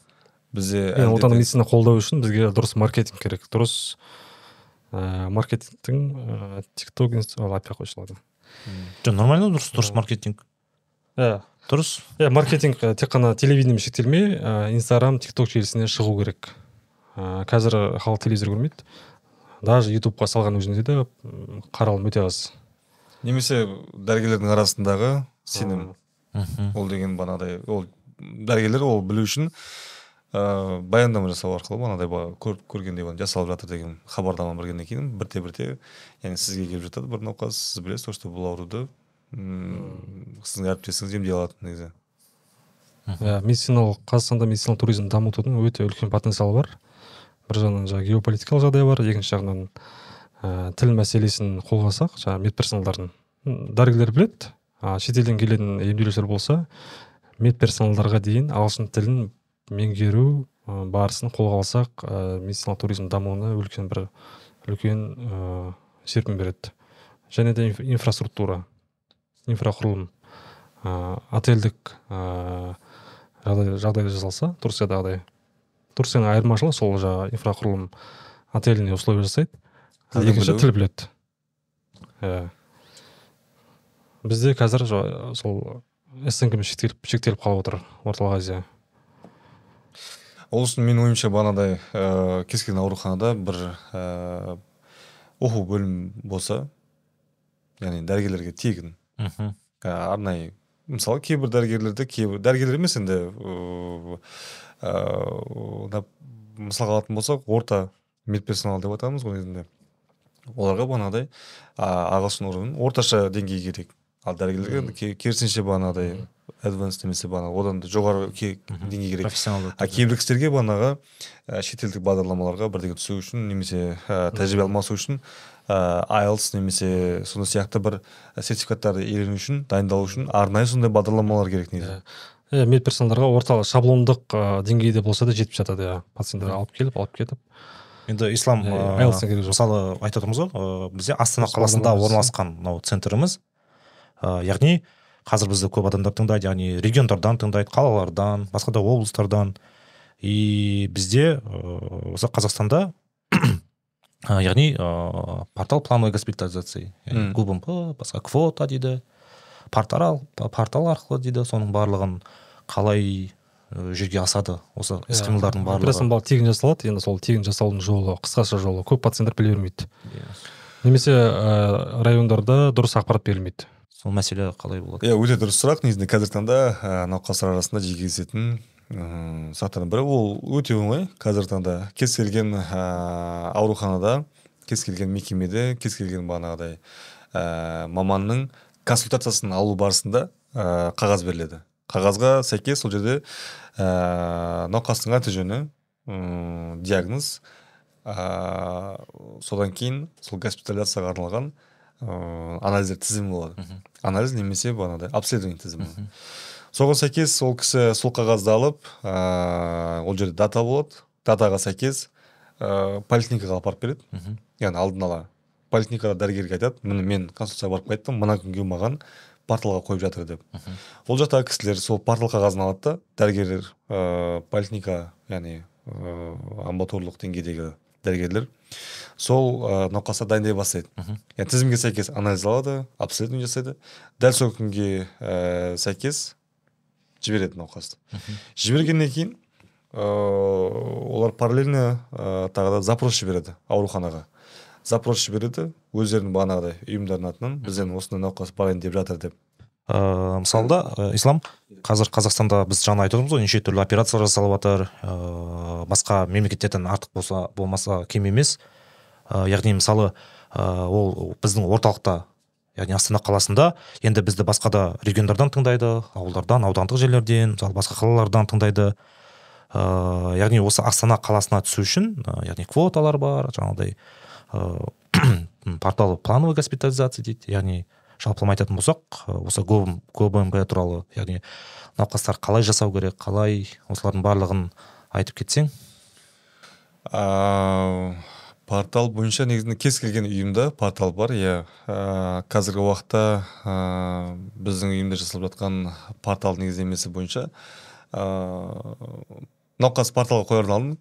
Бізде енді әлде отандық медицина қолдау үшін бізге дұрыс маркетинг керек. Дұрыс ыыы маркетингтің ыыы тикток инст- ол айтпай ақ қойшы ладно жоқ нормально дұрыс дұрыс маркетинг? Иә дұрыс? Иә маркетинг тек қана телевидениемен шектелмей инстаграм тикток желісіне шығу керек. Ә, қазір халық телевизор көрмейді. Даже ютубқа салған өзінде де қаралым өте аз. Немесе дәрігерлердің арасындағы сенім. Мхм. Ол деген бағанағыдай ол дәрігерлер ол білу үшін ыыы баяндама жасау арқылы бағанағыдай ба- көріп көргендей жасалып жатыр деген хабарлама бергеннен кейін бірте бірте яғни сізге келіп жатады бір науқас сіз білесіз то что бұл ауруды м, сіздің әріптесіңіз емдей алады негізі. Иә медициналық қазақстанда медициналық туризмді дамытудың өте үлкен потенциалы бар. Бір жағынан жаңағы геополитикалық жағдай бар екінші жағынан ә, тіл мәселесін қолға алсақ жаңағы медперсоналдардың дәрігерлер біледі. А шетелден келетін емделушілер болса медперсоналдарға дейін ағылшын тілін меңгеру ә, барысын қолға алсақ ә, медициналық туризм дамуына үлкен бір үлкен ә, серпін береді. Және де инф- инфраструктура инфрақұрылым ә, отельдік ә, жағдай жасалса турциядағыдай турцияның айырмашылығы сол жаңағы инфрақұрылым отельный условия жасайды. Екінші тіл біледі. Иә. Бізде қазір сол снг мен шектеліп шектеліп қалып отыр орталық азия. Ол үшін менің ойымша бағанағыдай ыыы кез келген ауруханада бір ыыы оқу бөлім болса яғни дәрігерлерге тегін. Мхм. Ә, арнайы. Мысалы кейбір дәрігерлерде кейбір дәрігерлер емес енді ыыы, ыыы, да- мысалға алатын болсақ орта медперсонал деп айтамыз ғой негізінде оларға бағанағыдай ағылшын уровень орташа деңгей керек ал дәрігерлерге енді ке- керісінше бағанағыдай адванс немесе бағанағы одан да жоғары деңгей керек профессионалды а кейбір кісілерге бағанағы ә, шетелдік бағдарламаларға бірдеңе түсу үшін немесе ә, тәжірибе алмасу үшін ә, айлс немесе сондай сияқты бір сертификаттарды иелену үшін дайындалу үшін арнайы сондай бағдарламалар керек негізі. Иә медперсоналдарға орталық шаблондық ә, деңгейде болса да жетіп жатады иә пациенттер. Алып келіп алып кетіп. Енді ислам ыыы, айлс керек жоқ. мысалы айтып отырмыз ғой ыыы, бізде астана қаласында орналасқан мынау центріміз. Ыыы, яғни қазір бізді көп адамдар тыңдайды яғни региондардан тыңдайды қалалардан басқа да облыстардан. И бізде ыыы, осы қазақстанда яғни ыыы, портал плановой госпитализации. Губмп басқа квота дейді. Портал портал арқылы дейді соның барлығын қалай жүзеге асады? Осы іс қимылдардың барлығы. операцияның барлығы тегін жасалады. Енді сол тегін жасаудың жолы қысқаша жолы көп пациенттер біле бермейді. Немесе ә, райондарда дұрыс ақпарат берілмейді сол мәселе қалай болады? Иә өте дұрыс сұрақ. Негізінде қазіргі таңда ә, науқастар арасында жиі кездесетін ыыы, сұрақтардың бірі ол өте оңай. Қазіргі таңда кез келген ә, ауруханада кез келген мекемеде кез келген бағанағыдай ә, маманның консультациясын алу барысында ә, қағаз беріледі. Қағазға сәйкес сол жерде ә, науқастың аты жөні диагноз ә, содан кейін сол госпитализацияға арналған ыыы анализдер тізімі болады. Анализ немесе бағанағыдай обследование тізімі. Соған сәйкес сол кісі сол қағазды алып ыыы ол жерде дата болады. Датаға сәйкес ыыы поликлиникаға апарып береді. Яғни алдын ала поликлиникада дәрігерге айтады міне мен консультацияға барып қайттым мына күнге маған порталға қойып жатыр деп. Ол жақтағы кісілер сол портал қағазын алады да дәрігерлер ыыы поликлиника яғни ыыы амбулаторлық деңгейдегі дәрігерлер сол ыыы науқасты дайындай бастайды. Яғни тізімге сәйкес анализ алады обследование жасайды. Дәл сол күнге ә, сәйкес жібереді науқасты. Жібергеннен кейін ыыы олар параллельно ыыы тағы да запрос жібереді ауруханаға. Запрос жібереді өздерінің бағанағыдай ұйымдарының атынан бізден осындай науқас барайын деп жатыр деп. Ыыы мысалы да ы, ислам қазір қазақстанда біз жаңа айтып отырмыз ғой неше түрлі операциялар жасалып жатыр ыыы басқа мемлекеттерден артық болса болмаса кем емес. Ы, яғни мысалы ы, ол біздің орталықта яғни астана қаласында енді бізді басқа да региондардан тыңдайды ауылдардан аудандық жерлерден мысалы басқа қалалардан тыңдайды. Ыыы яғни осы астана қаласына түсу үшін яғни квоталар бар жаңағыдай ыыы портал плановой госпитализации дейді яғни жалпылама айтатын болсақ ы, осы гобмп туралы яғни науқастар қалай жасау керек қалай осылардың барлығын айтып кетсең? А, портал бойынша негізінде кез келген ұйымда портал бар иә. Ә, қазіргі уақытта ә, біздің ұйымда жасалып жатқан портал негіздемесі бойынша ә, науқас порталға қоярдың алдын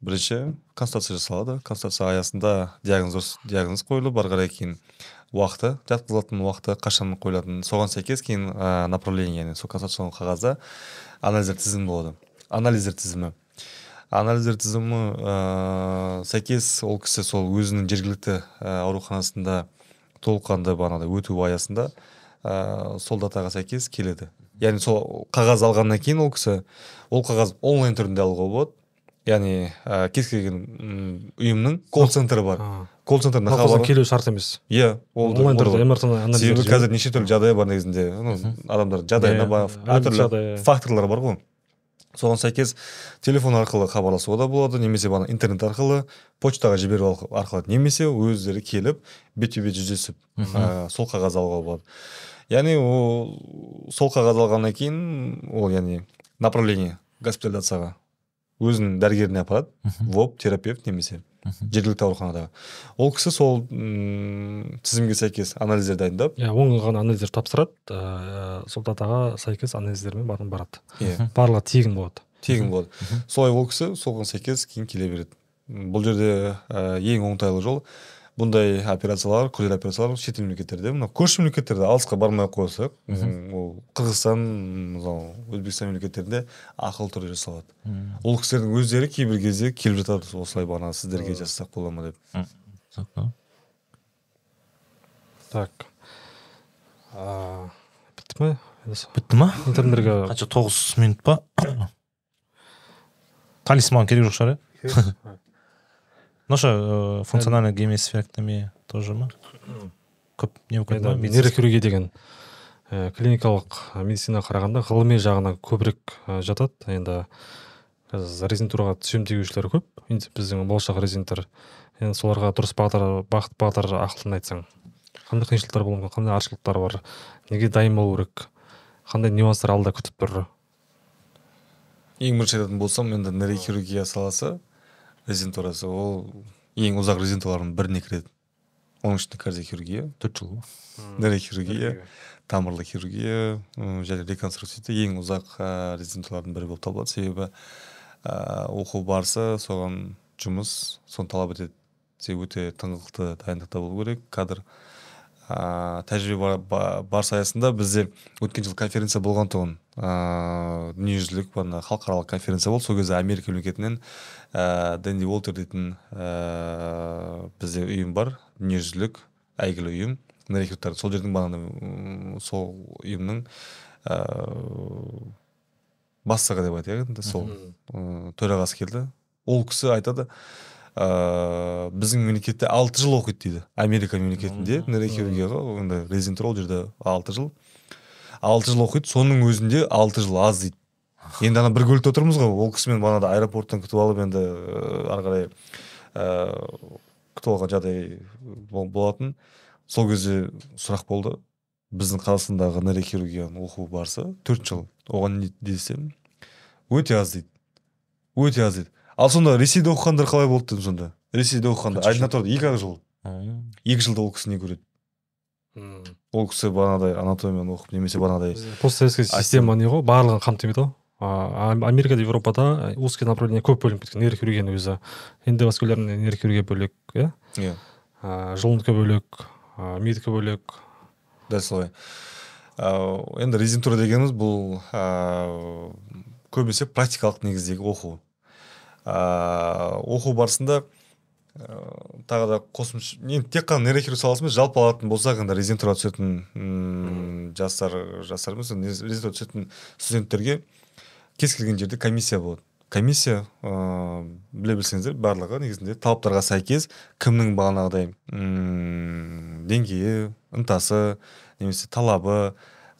бірінші консультация жасалады. Консультация аясында диагноз диагноз қойылып ары қарай кейін уақыты жатқызылатын уақыты қашан қойылатынын соған сәйкес кейін ә, направление яғни сол консультациялық қағазда анализдер тізімі болады. Анализдер тізімі. Анализдер тізімі ә, сәйкес ол кісі сол өзінің жергілікті ауруханасында толыққанды бағанағыдай өту аясында ә, сол датаға сәйкес келеді. Яғни сол қағаз алғаннан кейін ол кісі ол қағаз онлайн түрінде алуға болады. Яғни ә, кез келген м, ұйымның колл центрі бар. Колл центріне хабар келуі шарт емес. Иә ол онлайн түрде себебі қазір неше түрлі жағдай бар негізінде. Ну, адамдар жағдайына Иә, бар әртүрлі жағдай. факторлар бар ғой. Соған сәйкес телефон арқылы хабарласуға да болады немесе бағана интернет арқылы почтаға жіберу арқы- арқылы немесе өздері келіп бетпе бет жүздесіп ә, сол қағаз алуға болады. Яғни ол сол қағаз алғаннан кейін ол яғни направление госпитализацияға өзінің дәрігеріне апарады. Воп терапевт немесе жергілікті ауруханадағы ол кісі сол тізімге сәйкес анализдер дайындап. Иә оңалған анализдер тапсырады. Ә, сол датаға сәйкес анализдермен барады. Иә. Барлығы тегін болады. Тегін болады. Солай ол кісі соған сәйкес кейін келе береді. Бұл жерде ә, ең оңтайлы жол бұндай операциялар күрделі операциялар шет мемлекеттерде мына көрші мемлекеттерде алысқа бармай ақ қойсақ ол қырғызстан мысалы өзбекстан мемлекеттерінде ақылы түрде жасалады. Ол кісілердің өздері кейбір кезде келіп жатады осылай бағана сіздерге жасасақ бола ма деп. Так. А, бітті ме? Бітті ма? Интерндерге қанша тоғыз минут па? Талисман керек жоқ шығар иә? ну что функциональная гемисферектомия тоже ма көп не нейрохирургия деген ә, клиникалық медицинаға қарағанда ғылыми жағына көбірек ә, жатады. Енді қазір резидентураға түсем дегушілер көп. Енді біздің болашақ резиденттер енді соларға дұрыс бағдар бағыт бағдар ақылын айтсаң қандай қиыншылықтар болуы мүмкін қандай артықшылықтары бар неге дайын болу керек қандай нюанстар алда күтіп тұр? Ең бірінші айтатын болсам енді нейрохирургия саласы резидентурасы ол ең ұзақ резидентуралардың біріне кіреді. Оның ішінде кардиохирургия төрт жыл нейрохирургия тамырлы хирургия және реконструкция ең ұзақ ә, резидентуралардың бірі болып табылады. Себебі ә, оқу барысы соған жұмыс соны талап етеді. Себебі өте тыңғылықты дайындықта болу керек. Кадр ә, тәжірибе бар, ба- барысы аясында бізде өткен жылы конференция болған тұғын. Ә, дүниежүзілік бағана халықаралық конференция болды. Сол кезде америка мемлекетінен ә, дэнди уолтер дейтін ә, бізде ұйым бар. Дүниежүзілік әйгілі ұйым. Нейрохирургтар сол жердің бағана сол ұйымның ә, бастығы деп айтайық енді сол ә, төрағасы келді. Ол кісі айтады ә, біздің мемлекетте алты жыл оқиды дейді. Америка мемлекетінде нейрохирургияға енді резидентура ол жерде алты жыл. Алты жыл оқиды соның өзінде алты жыл аз дейді. Енді ана бір көлікте отырмыз ғой ол кісімен бағанағыда аэропорттан күтіп алып енді ә, ары қарай ә, күтіп алған жағдай бол- болатын. Сол кезде сұрақ болды. Біздің қазақстандағы нейрохирургияның оқу барысы төрт жыл. Оған не десем өте аз дейді. Өте аз дейді. Ал сонда ресейде оқығандар қалай болды дедім сонда? Ресейде оқығандар тұрады екі ақ жыл екі жылда ол кісі не көреді? Ол кісі бағанағыдай анатомияны оқып немесе бағанағыдай постсоветский система не ғой? Барлығын қамтимайды ғой. Америкада европада узкий направление көп бөлініп кеткен. Нейрохирургияның өзі. Эндоваскулярный нейрохирургия бөлек иә? Иә. А, желудка бөлек а, мидікі бөлек. Дәл солай. Енді резидентура дегеніміз бұл ә, көбінесе практикалық негіздегі оқу. Оқу барысында ә, тағы да қосымша енді тек қана нейрохирургия саласы емес жалпы алатын болсақ енді резидентураға түсетін жастар жастар емес резидентураға түсетін студенттерге кез келген жерде комиссия болады. Комиссия ыыы біле білсеңіздер барлығы негізінде талаптарға сәйкес кімнің бағанағыдай деңгейі ынтасы немесе талабы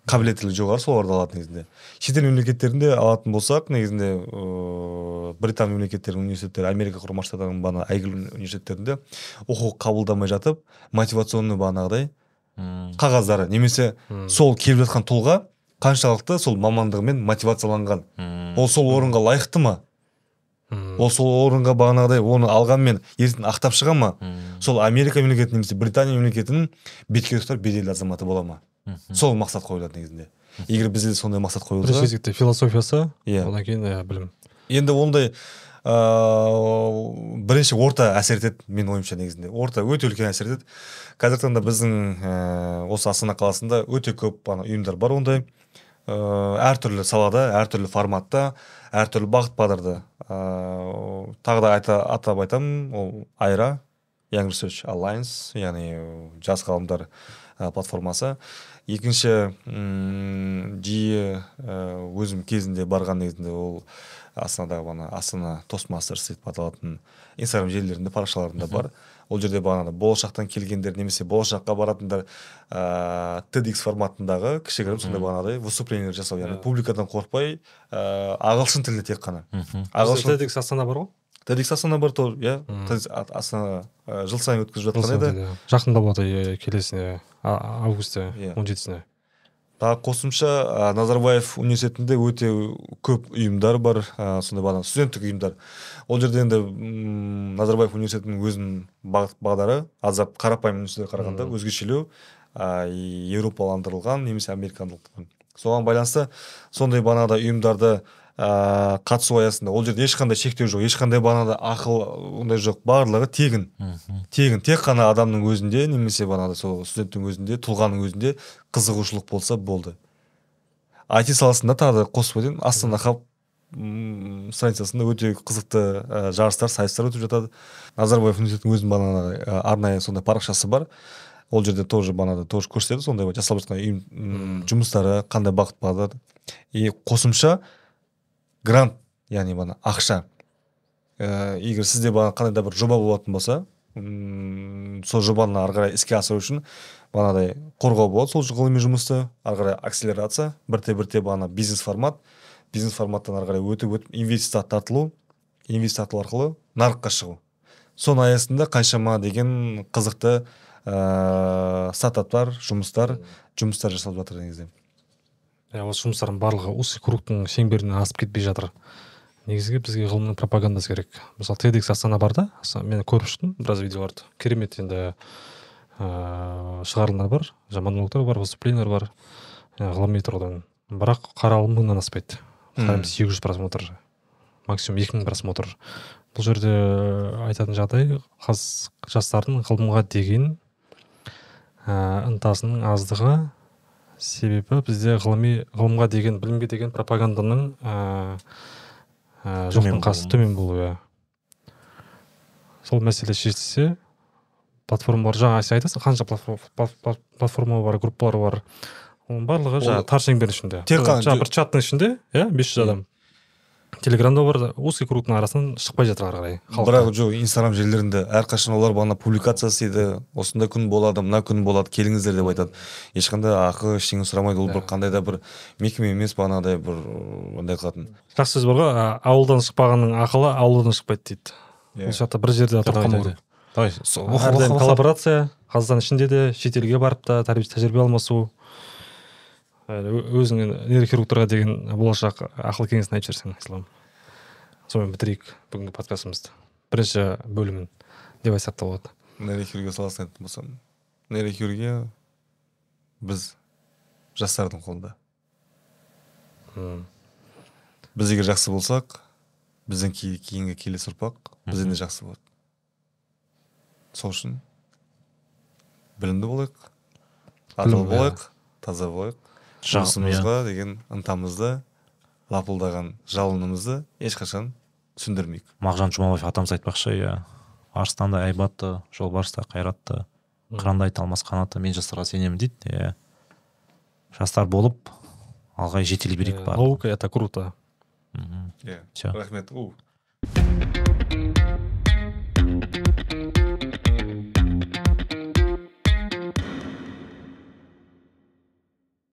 қабілеттілігі жоғары соларды алады негізінде. шетел мемлекеттерінде алатын болсақ негізінде ыыы британ мемлекеттерінің университеттері америка құрама штаттарының бағана әйгілі университеттерінде оқу қабылдамай жатып мотивационный бағанағыдай Мм. қағаздары немесе сол келіп жатқан тұлға қаншалықты сол мамандығымен мотивацияланған. Мм. ол сол орынға лайықты ма? Ол сол орынға бағанағыдай оны алғанмен ертең ақтап шыға ма? Сол америка мемлекеті немесе британия мемлекетінің беткей ұстар беделді азаматы бола ма. Сол мақсат қойылады негізінде. Егер бізде де сондай мақсат бірінші қойылса кезекте философиясы Иә. одан кейін иә білім. Енді ондай ыыы бірінші орта әсер етеді менің ойымша негізінде. Орта өте үлкен әсер етеді. Қазіргі таңда біздің ііі осы астана қаласында өте көп ана ұйымдар бар ондай. Ыыы әртүрлі салада әртүрлі форматта әртүрлі бағыт бағдарда ыыы тағы да айта, атап айтамын. Ол айра young research alliance яғни жас ғалымдар ы, платформасы. Екінші м, жиі ы, өзім кезінде барған негізінде ол астанадағы ана астана тостмастерс деп аталатын инстаграм желілерінде парақшаларында бар. Ол жерде бағанағыдай болашақтан келгендер немесе болашаққа баратындар ыыы TEDx форматындағы кішігірім сондай бағанағыдай выступлениелер жасау. Яғни публикадан қорықпай ыыы ағылшын тілінде тек қана. Ағылшын TEDx астана бар ғой? Бар тоже иә? Мм. TEDx а- астана ы, жыл сайын өткізіп жатқан еді. жақында болады иә, келесіне а- августте Иә. он жетісіне. Тағы қосымша ә, назарбаев университетінде өте көп ұйымдар бар ә, сондай бағана студенттік ұйымдар. Ол жерде енді назарбаев университетінің өзінің бағыт бағдары аздап қарапайым университетке қарағанда өзгешелеу ә, еуропаландырылған немесе американдырылған. Соған байланысты сондай бағанағыдай ұйымдарды ә, қатысу аясында. Ол жерде ешқандай шектеу жоқ ешқандай бағанағыдай ақыл ондай жоқ. Барлығы тегін. Тегін. Тек қана адамның өзінде немесе бағанағыдай сол студенттің өзінде тұлғаның өзінде қызығушылық болса болды. IT саласында тағы да қосып өтейін. Астана хаб страницасында өте қызықты ә, жарыстар сайыстар өтіп жатады. Назарбаев университетінің өзінің бағанағыдай ә, арнайы сондай парақшасы бар. Ол жерде тоже бағанағыдай тоже көрсетеді. Сондай жасалып жатқан жұмыстары қандай бағыт бағдар и қосымша грант яғни бағана ақша. Ә, егер сізде бағана қандай да бір жоба болатын болса сол жобаны ары қарай іске асыру үшін бағанағыдай қорғау болады сол ғылыми жұмысты. Ары қарай акселерация бірте бірте бағана бизнес формат. Бизнес форматтан ары қарай өтіп өтіп инвестиция тартылу инвестиция тартылу арқылы нарыққа шығу. Соның аясында қаншама деген қызықты ыыы стартаптар жұмыстар жұмыстар жасалып жатыр негізі иә осы жұмыстардың барлығы узкий кругтың шеңберінен асып кетпей жатыр. Негізгі бізге ғылымның пропагандасы керек. Мысалы TEDx астана бар да мен көріп шықтым біраз видеоларды керемет енді ыыы шығарылымдар бар монологтар бар выступлениелер бар ғылыми тұрғыдан. Бірақ қаралым мыңнан аспайды. Қараймыз сегіз жүз просмотр максимум екі мың просмотр. Бұл жерде айтатын жағдай қаз жастардың ғылымға деген ә, ынтасының аздығы себебі бізде ғылыми ғылымға деген білімге деген пропаганданың ә, ә, жоқтың қасы төмен болуы иә. Сол мәселе шешілсе платформалар жаңа сен айтасың қанша платформа, плат- платформа бар группалар бар. Оның барлығы жаңағы тар шеңбердің ішінде Тек қана- бір чаттың ішінде иә бес жүз адам. Телеграмда бар узкий кругтың арасынан шықпай жатыр ары қарай халыққа. бірақ жоқ инстаграм желілерінде әрқашан олар бағана публикация істейді осындай күн болады мына күн болады келіңіздер деп айтады. Ешқандай ақы ештеңе сұрамайды ол бір Да. қандай да бір мекеме емес бағанағыдай бір андай қылатын. Жақсы сөз бар ғой ауылдан шықпағанның ақылы ауылдан шықпайды дейді. Иә. бұл жақта бір жерде керек давай коллаборация қазақстан ішінде де шетелге барып та тәжірибе тәжірибе алмасу. Ö- өзіңнің нейрохирургтарға деген болашақ ақыл кеңесін айтып жіберсең ислам сонымен бітірейік бүгінгі подкастымызды. Бірінші бөлімін деп айтсақ та болады. Нейрохирургия саласын айтатын болсам нейрохирургия біз жастардың қолында. М, біз егер жақсы болсақ кей- кейінгі келесі ұрпақ бізден де жақсы болады. Сол үшін білімді болайық адал иә. болайық таза болайық. Жұмысымызға деген ынтамызды лапылдаған жалынымызды ешқашан сөндірмейік мағжан жұмабаев атамыз айтпақшы иә. Арыстандай айбатты жолбарыстай қайратты қырандай айта алмас қанатты мен жастарға сенемін дейді иә. Жастар болып алға жетелей берейік барлығы. наука это круто. Иә Всё. рахмет.